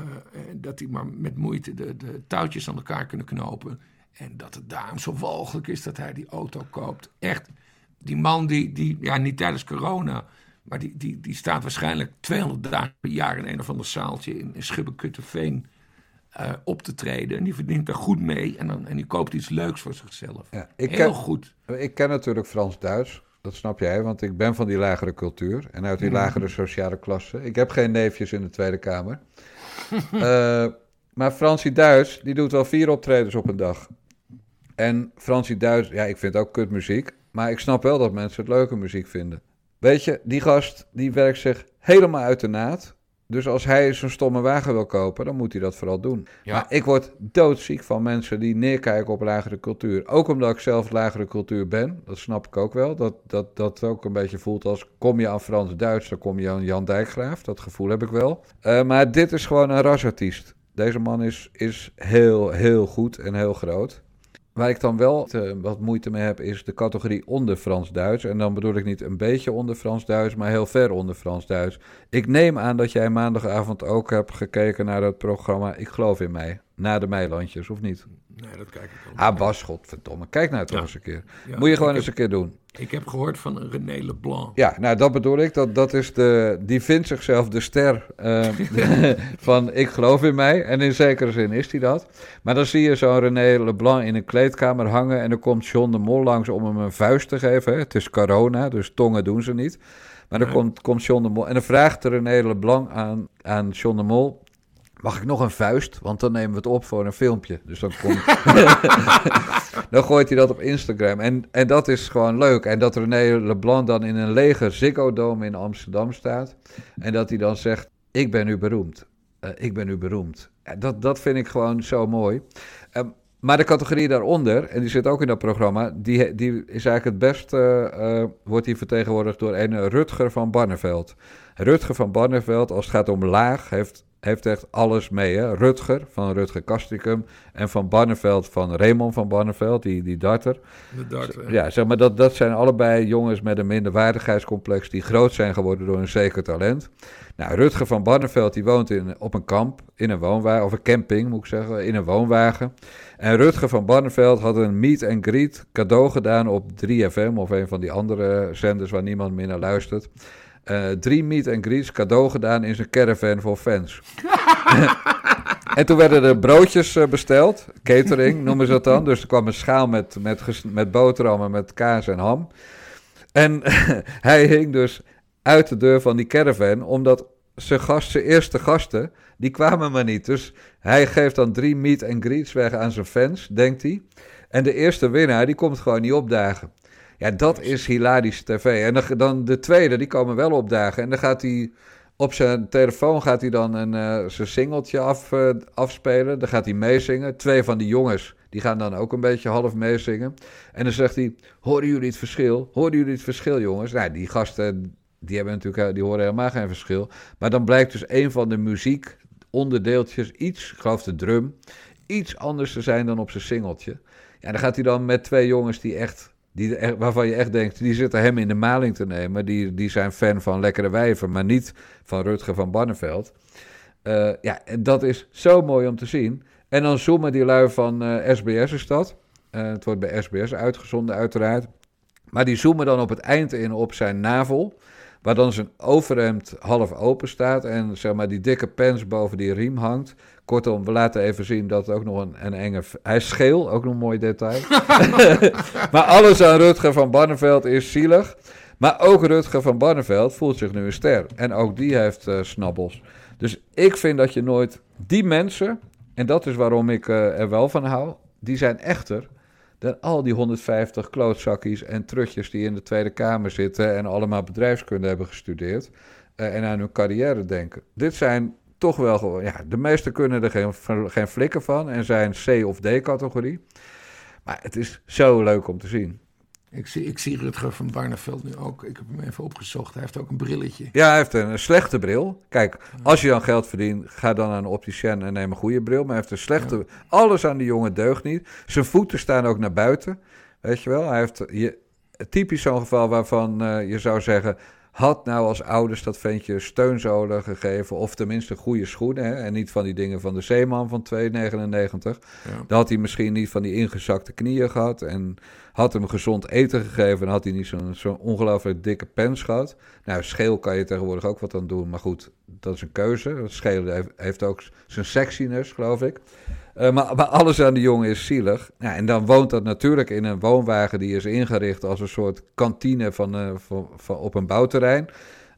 dat die maar met moeite de, de touwtjes aan elkaar kunnen knopen. En dat het daarom zo walgelijk is dat hij die auto koopt. Echt, die man die, die ja, niet tijdens corona... maar die, die, die staat waarschijnlijk 200 dagen per jaar... in een of ander zaaltje in, in Schubbekutteveen... eh, op te treden. En die verdient er goed mee. En, dan, en die koopt iets leuks voor zichzelf. Ja, ik Heel ken- goed. Ik ken natuurlijk Frans-Duits. Dat snap jij, want ik ben van die lagere cultuur en uit die lagere sociale klasse. Ik heb geen neefjes in de Tweede Kamer. Eh, maar Fransie-Duits, die doet wel vier optredens op een dag. En Fransie-Duits, ja, ik vind ook kutmuziek. Maar ik snap wel dat mensen het leuke muziek vinden. Weet je, die gast, die werkt zich helemaal uit de naad. Dus als hij zo'n stomme wagen wil kopen, dan moet hij dat vooral doen. Ja. Maar ik word doodziek van mensen die neerkijken op lagere cultuur. Ook omdat ik zelf lagere cultuur ben. Dat snap ik ook wel. Dat dat, dat ook een beetje voelt als... kom je aan Frans-Duits, dan kom je aan Jan Dijkgraaf. Dat gevoel heb ik wel. Eh, maar dit is gewoon een rasartiest. Deze man is, is heel, heel goed en heel groot. Waar ik dan wel eh, wat moeite mee heb, is de categorie onder Frans-Duits. En dan bedoel ik niet een beetje onder Frans-Duits, maar heel ver onder Frans-Duits. Ik neem aan dat jij maandagavond ook hebt gekeken naar het programma Ik geloof in mij. Na de Meilandjes, of niet? Nee, dat kijk ik ook. Ah, Bas, godverdomme. Kijk nou toch Ja. eens een keer. Ja, Moet je gewoon eens een keer doen. Ik heb gehoord van een René Leblanc. Ja, nou dat bedoel ik. Dat, dat is de, die vindt zichzelf de ster eh, van ik geloof in mij. En in zekere zin is hij dat. Maar dan zie je zo'n René Leblanc in een kleedkamer hangen. En dan komt John de Mol langs om hem een vuist te geven. Het is corona, dus tongen doen ze niet. Maar dan komt, komt John de Mol. En dan vraagt René Leblanc aan, aan John de Mol. Mag ik nog een vuist? Want dan nemen we het op voor een filmpje. Dus dan komt. dan gooit hij dat op Instagram. En, en dat is gewoon leuk. En dat René Leblanc dan in een lege Ziggo Dome in Amsterdam staat. En dat hij dan zegt: Ik ben u beroemd. Eh, ik ben u beroemd. Dat, dat vind ik gewoon zo mooi. Ehm, maar de categorie daaronder, en die zit ook in dat programma, die, die is eigenlijk het best, eh, eh, wordt die vertegenwoordigd door een Rutger van Barneveld. Rutger van Barneveld, als het gaat om laag, heeft, heeft echt alles mee. Hè? Rutger van Rutger Kastricum en van Barneveld van Raymond van Barneveld, die, die darter. De dart, eh. Ja, zeg maar, dat, dat zijn allebei jongens met een minderwaardigheidscomplex die groot zijn geworden door een zeker talent. Nou, Rutger van Barneveld die woont in, op een kamp, in een woonwagen, of een camping moet ik zeggen, in een woonwagen. En Rutger van Barneveld had een meet and greet cadeau gedaan op 3FM of een van die andere zenders waar niemand meer naar luistert. Eh, drie meet and greets cadeau gedaan in zijn caravan voor fans. En toen werden er broodjes eh, besteld, catering noemen ze dat dan. Dus er kwam een schaal met, met, met boterhammen, met kaas en ham. En hij hing dus uit de deur van die caravan, omdat zijn, gast, zijn eerste gasten, die kwamen maar niet. Dus hij geeft dan drie meet and greets weg aan zijn fans, denkt hij. En de eerste winnaar, die komt gewoon niet opdagen. Ja, dat is hilarische tv. En dan, dan de tweede, die komen wel opdagen. En dan gaat hij op zijn telefoon gaat hij dan een, eh, zijn singeltje af, eh, afspelen. Dan gaat hij meezingen. Twee van die jongens, die gaan dan ook een beetje half meezingen. En dan zegt hij, horen jullie het verschil? Horen jullie het verschil, jongens? Nou, die gasten, die, hebben natuurlijk, eh, die horen helemaal geen verschil. Maar dan blijkt dus een van de muziekonderdeeltjes iets, ik geloof de drum, iets anders te zijn dan op zijn singeltje. Ja, dan gaat hij dan met twee jongens die echt, die, waarvan je echt denkt, die zitten hem in de maling te nemen. Die, die zijn fan van Lekkere Wijven, maar niet van Rutger van Barneveld. Eh, ja, dat is zo mooi om te zien. En dan zoomen die lui van eh, SBS is. Eh, het wordt bij SBS uitgezonden uiteraard. Maar die zoomen dan op het eind in op zijn navel. Waar dan zijn overhemd half open staat. En zeg maar die dikke pens boven die riem hangt. Kortom, we laten even zien dat ook nog een, een enge... Hij is scheel, ook nog een mooi detail. maar alles aan Rutger van Barneveld is zielig. Maar ook Rutger van Barneveld voelt zich nu een ster. En ook die heeft eh, snabbels. Dus ik vind dat je nooit... Die mensen, en dat is waarom ik eh, er wel van hou... Die zijn echter dan al die 150 klootzakkies en trutjes die in de Tweede Kamer zitten... en allemaal bedrijfskunde hebben gestudeerd... eh, en aan hun carrière denken. Dit zijn toch wel gewoon... Ja, de meesten kunnen er geen, geen flikken van en zijn C- of D-categorie. Maar het is zo leuk om te zien. Ik zie, ik zie Rutger van Barneveld nu ook. Ik heb hem even opgezocht. Hij heeft ook een brilletje. Ja, hij heeft een, slechte bril. Kijk, als je dan geld verdient, ga dan naar een opticien en neem een goede bril. Maar hij heeft een slechte... Alles aan die jongen deugt niet. Zijn voeten staan ook naar buiten. Weet je wel? Hij heeft je, typisch zo'n geval waarvan eh, je zou zeggen... had nou als ouders dat ventje steunzolen gegeven, of tenminste goede schoenen, hè, en niet van die dingen van de Zeeman van 2,99. Ja. Dan had hij misschien niet van die ingezakte knieën gehad en had hem gezond eten gegeven en had hij niet zo'n zo'n ongelooflijk dikke pens gehad. Nou, scheel kan je tegenwoordig ook wat aan doen, maar goed, dat is een keuze. Schelen heeft, heeft ook zijn sexiness, geloof ik. Uh, maar, maar, alles aan die jongen is zielig. Ja, en dan woont dat natuurlijk in een woonwagen die is ingericht als een soort kantine van, uh, van, van op een bouwterrein.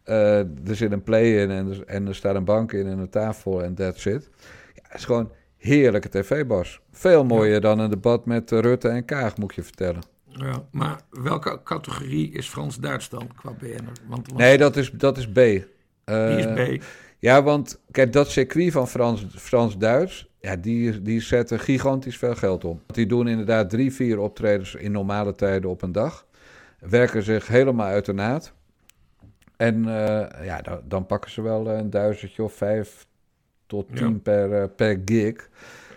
Uh, er zit een play in en, er, en er staat een bank in en een tafel en that's it. Ja, het is gewoon heerlijke tv, Bas. Veel mooier ja. dan een debat met Rutte en Kaag, moet je vertellen. Ja, maar welke categorie is Frans-Duits dan qua BN'er? Want, want... Nee, dat is, dat is B. Die is B. Ja, want kijk, dat circuit van Frans-Duits, Frans ja, die, die zetten gigantisch veel geld om. Die doen inderdaad drie, vier optredens in normale tijden op een dag. Werken zich helemaal uit de naad. En uh, ja, dan, dan, pakken ze wel een duizendje of vijf tot tien ja. per, uh, per gig.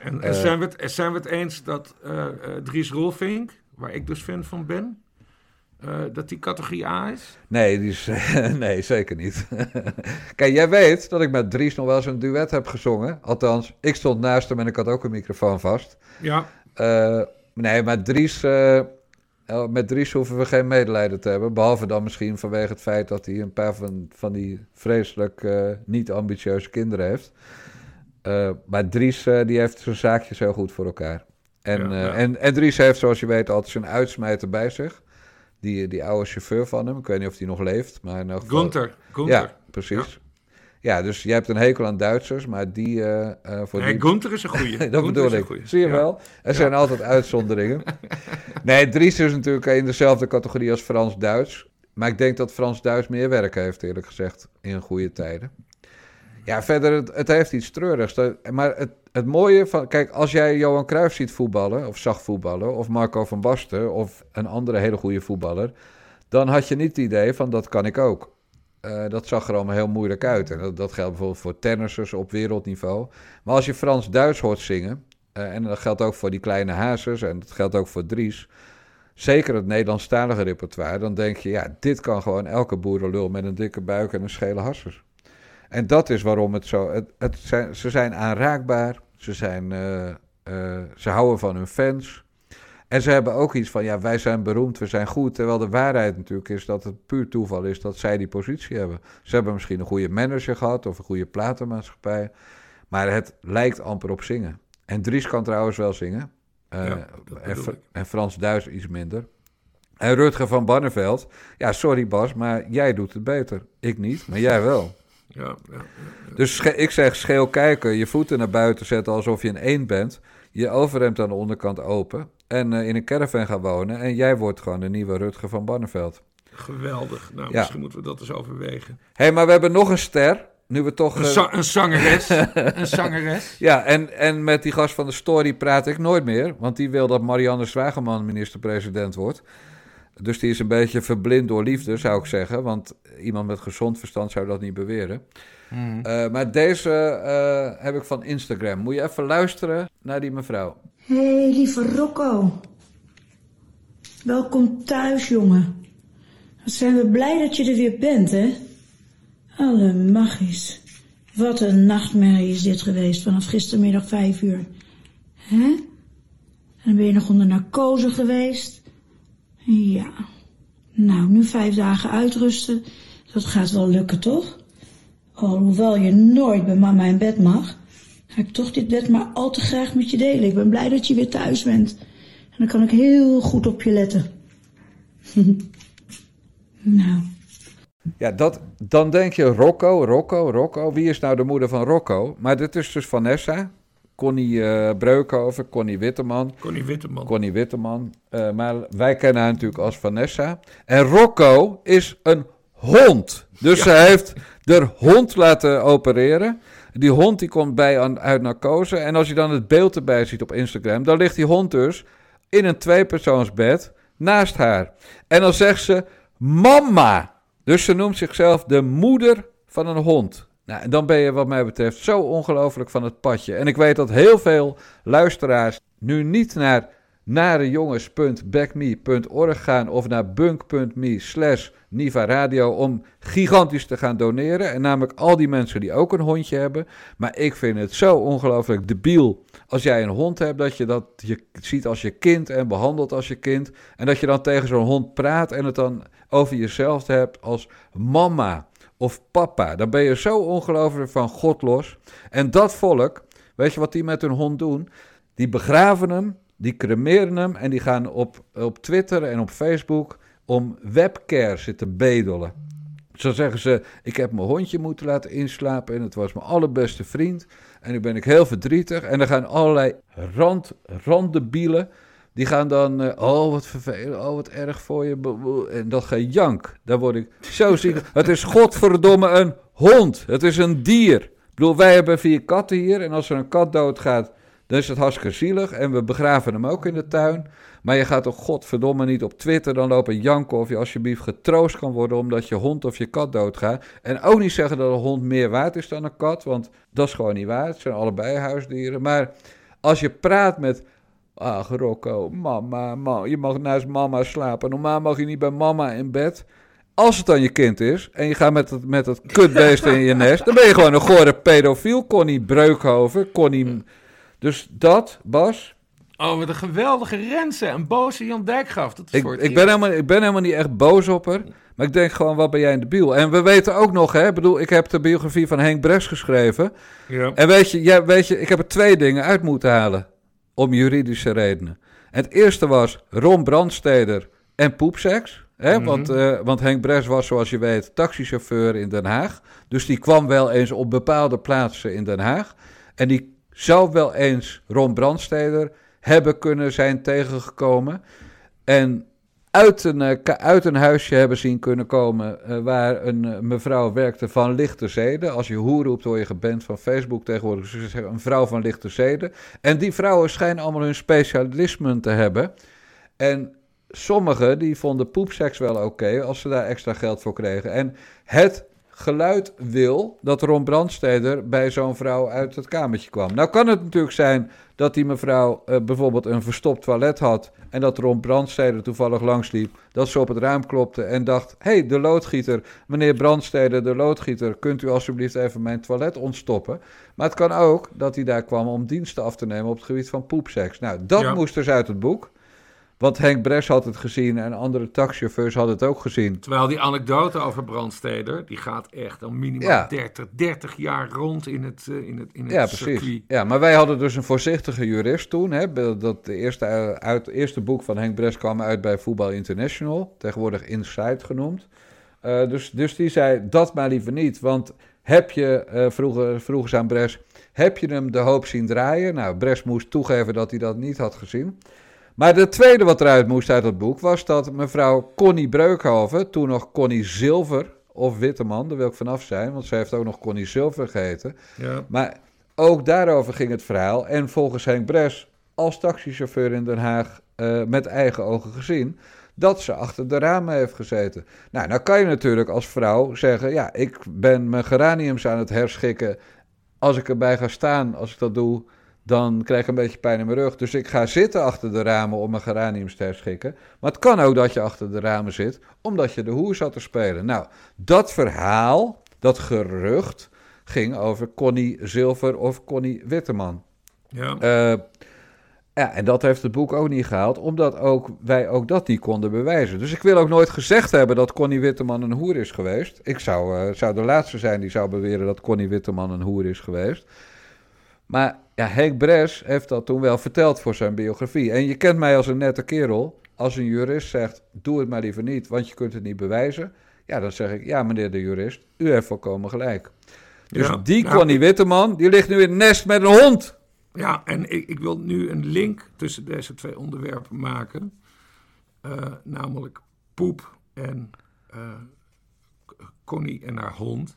En, en zijn, we het, zijn we het eens dat Dries Rolfink, waar ik dus fan van ben, uh, dat die categorie A is? Nee, die is, nee zeker niet. Kijk, jij weet dat ik met Dries nog wel eens een duet heb gezongen. Althans, ik stond naast hem en ik had ook een microfoon vast. Ja. Uh, nee, maar Dries, uh, met Dries hoeven we geen medelijden te hebben. Behalve dan misschien vanwege het feit dat hij een paar van, van die vreselijk niet ambitieuze kinderen heeft. maar Dries, die heeft zijn zaakjes heel goed voor elkaar. En, ja, ja. en, en Dries heeft, zoals je weet, altijd zijn uitsmijter bij zich. Die, die oude chauffeur van hem. Ik weet niet of hij nog leeft. Maar in geval... Gunther. Gunther. Ja, precies. Ja. ja. dus jij hebt een hekel aan Duitsers, maar die... Uh, uh, voor nee, die... Gunther is een goeie. dat Gunther bedoel ik. Zie je ja. wel? Er zijn altijd uitzonderingen. nee, Dries is natuurlijk in dezelfde categorie als Frans-Duits. Maar ik denk dat Frans-Duits meer werk heeft, eerlijk gezegd, in goede tijden. Ja, verder, het, het heeft iets treurigs. Maar het, het mooie van... Kijk, als jij Johan Cruijff ziet voetballen, of zag voetballen... of Marco van Basten, of een andere hele goede voetballer... dan had je niet het idee van, dat kan ik ook. Uh, dat zag er allemaal heel moeilijk uit. En dat, dat geldt bijvoorbeeld voor tennissers op wereldniveau. Maar als je Frans-Duits hoort zingen... Uh, en dat geldt ook voor die kleine hazes... en dat geldt ook voor Dries... Zeker het Nederlandstalige repertoire, dan denk je, ja, dit kan gewoon elke boerenlul met een dikke buik en een schele hassers. En dat is waarom het zo. Het, het zijn, ze zijn aanraakbaar. Ze, zijn, uh, uh, ze houden van hun fans. En ze hebben ook iets van: ja, wij zijn beroemd, we zijn goed. Terwijl de waarheid natuurlijk is dat het puur toeval is dat zij die positie hebben. Ze hebben misschien een goede manager gehad of een goede platenmaatschappij. Maar het lijkt amper op zingen. En Dries kan trouwens wel zingen. Uh, ja, en, en Frans-Duits iets minder. En Rutger van Barneveld. Ja, sorry Bas, maar jij doet het beter. Ik niet, maar jij wel. Ja, ja, ja, Dus ik zeg scheel kijken, je voeten naar buiten zetten alsof je een eend bent. Je overhemd aan de onderkant open. En uh, in een caravan gaan wonen. En jij wordt gewoon de nieuwe Rutger van Barneveld. Geweldig. Nou, misschien moeten we dat eens overwegen. Hé, hey, maar we hebben nog een ster. Nu we toch... Een, za een zangeres. een zangeres. Ja, en, en met die gast van de story praat ik nooit meer. Want die wil dat Marianne Zwageman minister-president wordt. Dus die is een beetje verblind door liefde, zou ik zeggen. Want iemand met gezond verstand zou dat niet beweren. Mm. Uh, maar deze uh, heb ik van Instagram. Moet je even luisteren naar die mevrouw. Hé, hey, lieve Rocco. Welkom thuis, jongen. Wat zijn we blij dat je er weer bent, hè? Alle magisch. Wat een nachtmerrie is dit geweest vanaf gistermiddag vijf uur. Hè? En dan ben je nog onder narcose geweest. Ja. Nou, nu vijf dagen uitrusten. Dat gaat wel lukken, toch? Alhoewel je nooit bij mama in bed mag, ga ik toch dit bed maar al te graag met je delen. Ik ben blij dat je weer thuis bent. En dan kan ik heel goed op je letten. nou. Ja, dat, dan denk je Rocco, Rocco, Rocco. Wie is nou de moeder van Rocco? Maar dit is dus Vanessa. Connie uh, Breukhoven, Connie Witteman. Connie Witteman. Connie Witteman. Uh, maar wij kennen haar natuurlijk als Vanessa. En Rocco is een hond. Dus ja. ze heeft de hond laten opereren. Die hond die komt bij aan, uit narcose. En als je dan het beeld erbij ziet op Instagram, dan ligt die hond dus in een tweepersoonsbed naast haar. En dan zegt ze mama. Dus ze noemt zichzelf de moeder van een hond. Nou, en dan ben je wat mij betreft zo ongelooflijk van het padje. En ik weet dat heel veel luisteraars nu niet naar narejongens.backme.org gaan of naar bunk.me slash Niva Radio om gigantisch te gaan doneren. En namelijk al die mensen die ook een hondje hebben. Maar ik vind het zo ongelooflijk debiel als jij een hond hebt, dat je dat je ziet als je kind en behandelt als je kind. En dat je dan tegen zo'n hond praat en het dan over jezelf hebt als mama of papa. Dan ben je zo ongelooflijk van God los. En dat volk, weet je wat die met hun hond doen? Die begraven hem, die cremeren hem en die gaan op, op Twitter en op Facebook om webcare zitten bedelen. Zo zeggen ze, ik heb mijn hondje moeten laten inslapen en het was mijn allerbeste vriend. En nu ben ik heel verdrietig. En er gaan allerlei rand, randebielen, die gaan dan, eh, oh wat vervelend, oh wat erg voor je. En dat gejank, daar word ik zo ziek. Het is godverdomme een hond, het is een dier. Ik bedoel, wij hebben vier katten hier en als er een kat doodgaat, dan is het hartstikke zielig. En we begraven hem ook in de tuin. Maar je gaat toch godverdomme niet op Twitter dan lopen janken of je alsjeblieft getroost kan worden omdat je hond of je kat doodgaat. En ook niet zeggen dat een hond meer waard is dan een kat, want dat is gewoon niet waar. Het zijn allebei huisdieren. Maar als je praat met, ach Rocco, mama, je mag naast mama slapen. Normaal mag je niet bij mama in bed. Als het dan je kind is en je gaat met het, met het kutbeest in je nest, dan ben je gewoon een gore pedofiel. Connie Breukhoven, Connie... Dus dat, Bas, Oh, wat een geweldige Renze. Een boze Jan Dijkgraaf. Dat is Ik, voor ik, ben helemaal, ik ben helemaal niet echt boos op haar. Maar ik denk gewoon, wat ben jij in de biel? En we weten ook nog, hè. Ik bedoel, ik heb de biografie van Henk Bres geschreven. Ja. En weet je, ja, weet je, ik heb er twee dingen uit moeten halen. Om juridische redenen. En het eerste was Ron Brandsteder en poepseks. Hè? Mhm. want, eh, want Henk Bres was, zoals je weet, taxichauffeur in Den Haag. Dus die kwam wel eens op bepaalde plaatsen in Den Haag. En die zou wel eens Ron Brandsteder hebben kunnen zijn tegengekomen. En uit een, eh, uit een huisje hebben zien kunnen komen eh, waar een eh, mevrouw werkte van lichte zeden. Als je hoe roept, word je geband van Facebook tegenwoordig. Ze zeggen een vrouw van lichte zeden. En die vrouwen schijnen allemaal hun specialismen te hebben. En sommigen die vonden poepseks wel oké als ze daar extra geld voor kregen. En het geluid wil dat Ron Brandsteder bij zo'n vrouw uit het kamertje kwam. Nou kan het natuurlijk zijn dat die mevrouw eh, bijvoorbeeld een verstopt toilet had en dat Ron Brandsteder toevallig langsliep, dat ze op het raam klopte en dacht, hé, hey, de loodgieter, meneer Brandsteder, de loodgieter, kunt u alsjeblieft even mijn toilet ontstoppen? Maar het kan ook dat hij daar kwam om diensten af te nemen op het gebied van poepseks. Nou, dat Ja. moest dus uit het boek. Want Henk Bres had het gezien en andere taxichauffeurs hadden het ook gezien. Terwijl die anekdote over Brandsteder, die gaat echt al minimaal Ja. 30, 30 jaar rond in het, eh, in het, in het Ja, circuit. precies. Ja, maar wij hadden dus een voorzichtige jurist toen. Hè, dat de eerste, uit, het eerste boek van Henk Bres kwam uit bij Voetbal International. Tegenwoordig Insight genoemd. Eh, dus, dus die zei, dat maar liever niet. Want heb je, eh, vroeger, vroegen ze aan Bres, heb je hem de hoop zien draaien? Nou, Bres moest toegeven dat hij dat niet had gezien. Maar de tweede wat eruit moest uit het boek was dat mevrouw Connie Breukhoven, toen nog Connie Zilver of Witteman, daar wil ik vanaf zijn, want zij heeft ook nog Connie Zilver geheten. Ja. Maar ook daarover ging het verhaal. En volgens Henk Bres, als taxichauffeur in Den Haag, eh, met eigen ogen gezien, dat ze achter de ramen heeft gezeten. Nou, nou kan je natuurlijk als vrouw zeggen, ja, ik ben mijn geraniums aan het herschikken. Als ik erbij ga staan, als ik dat doe, dan krijg ik een beetje pijn in mijn rug. Dus ik ga zitten achter de ramen om mijn geraniums te herschikken. Maar het kan ook dat je achter de ramen zit, omdat je de hoer zat te spelen. Nou, dat verhaal, dat gerucht, ging over Connie Zilver of Connie Witteman. Ja. Eh, ja, en dat heeft het boek ook niet gehaald, omdat ook, wij ook dat niet konden bewijzen. Dus ik wil ook nooit gezegd hebben dat Connie Witteman een hoer is geweest. Ik zou, eh, zou de laatste zijn die zou beweren dat Connie Witteman een hoer is geweest. Maar ja, Henk Bres heeft dat toen wel verteld voor zijn biografie. En je kent mij als een nette kerel. Als een jurist zegt, doe het maar liever niet, want je kunt het niet bewijzen. Ja, dan zeg ik, ja meneer de jurist, u heeft volkomen gelijk. Dus Ja, die nou, Connie Witteman, die ligt nu in het nest met een hond. Ja, en ik, ik wil nu een link tussen deze twee onderwerpen maken. Eh, namelijk poep en eh, Connie en haar hond.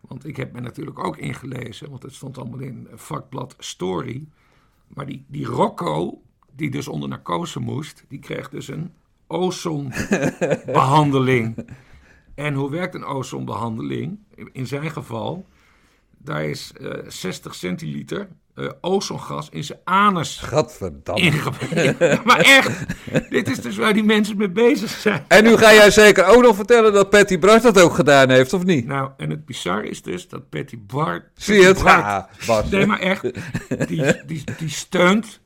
Want ik heb me natuurlijk ook ingelezen, want het stond allemaal in vakblad Story. Maar die, die Rocco, die dus onder narcose moest, die kreeg dus een ozonbehandeling. en hoe werkt een ozonbehandeling? In- zijn geval, daar is eh, 60 centiliter eh, ozongas in zijn anus Gadverdamme. maar echt, dit is dus waar die mensen mee bezig zijn. En nu ga jij zeker ook nog vertellen dat Patty Bart dat ook gedaan heeft, of niet? Nou, en het bizarre is dus dat Patty Bart... Zie je het? Patty Bart-. Nee, maar echt, die, die, die steunt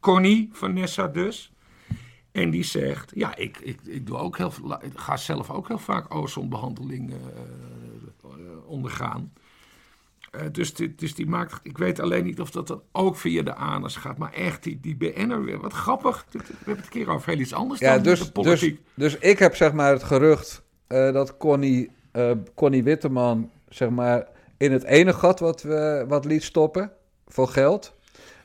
Connie van Nessa dus. En die zegt, ja, ik, ik, ik, doe ook heel, ik ga zelf ook heel vaak ozonbehandeling eh, eh, ondergaan. Eh, dus, die, dus die maakt, ik weet alleen niet of dat dan ook via de anus gaat. Maar echt, die, die BN'er weer, wat grappig. We hebben het een keer over heel iets anders Ja, dan dus, de dus, politiek. dus ik heb zeg maar het gerucht eh, dat Connie, eh, Connie Witteman zeg maar in het ene gat wat, we, wat liet stoppen voor geld.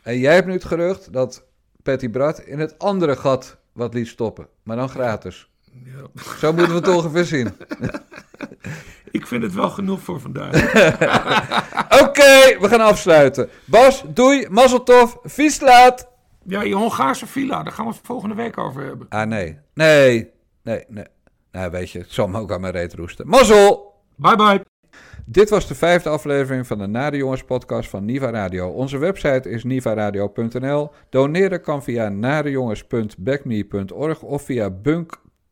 En jij hebt nu het gerucht dat Patty Bart in het andere gat wat liet stoppen, maar dan gratis. Ja. Zo moeten we het ongeveer zien. Ik vind het wel genoeg voor vandaag. Oké, we gaan afsluiten. Bas, doei, mazzeltof, vies laat. ja, je Hongaarse villa, daar gaan we het volgende week over hebben. Ah, nee. Nee, nee, nee. Nou, weet je, ik zal me ook aan mijn reet roesten. Mazzel! Bye bye. Dit was de vijfde aflevering van de Nade Jongens podcast van Niva Radio. Onze website is nivaradio.nl. Doneren kan via nadejongens.backme.org of via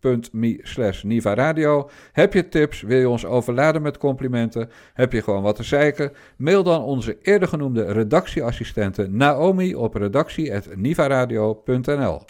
bunk.me slash nivaradio. Heb je tips? Wil je ons overladen met complimenten? Heb je gewoon wat te zeiken? Mail dan onze eerder genoemde redactieassistente Naomi op redactie.nivaradio.nl.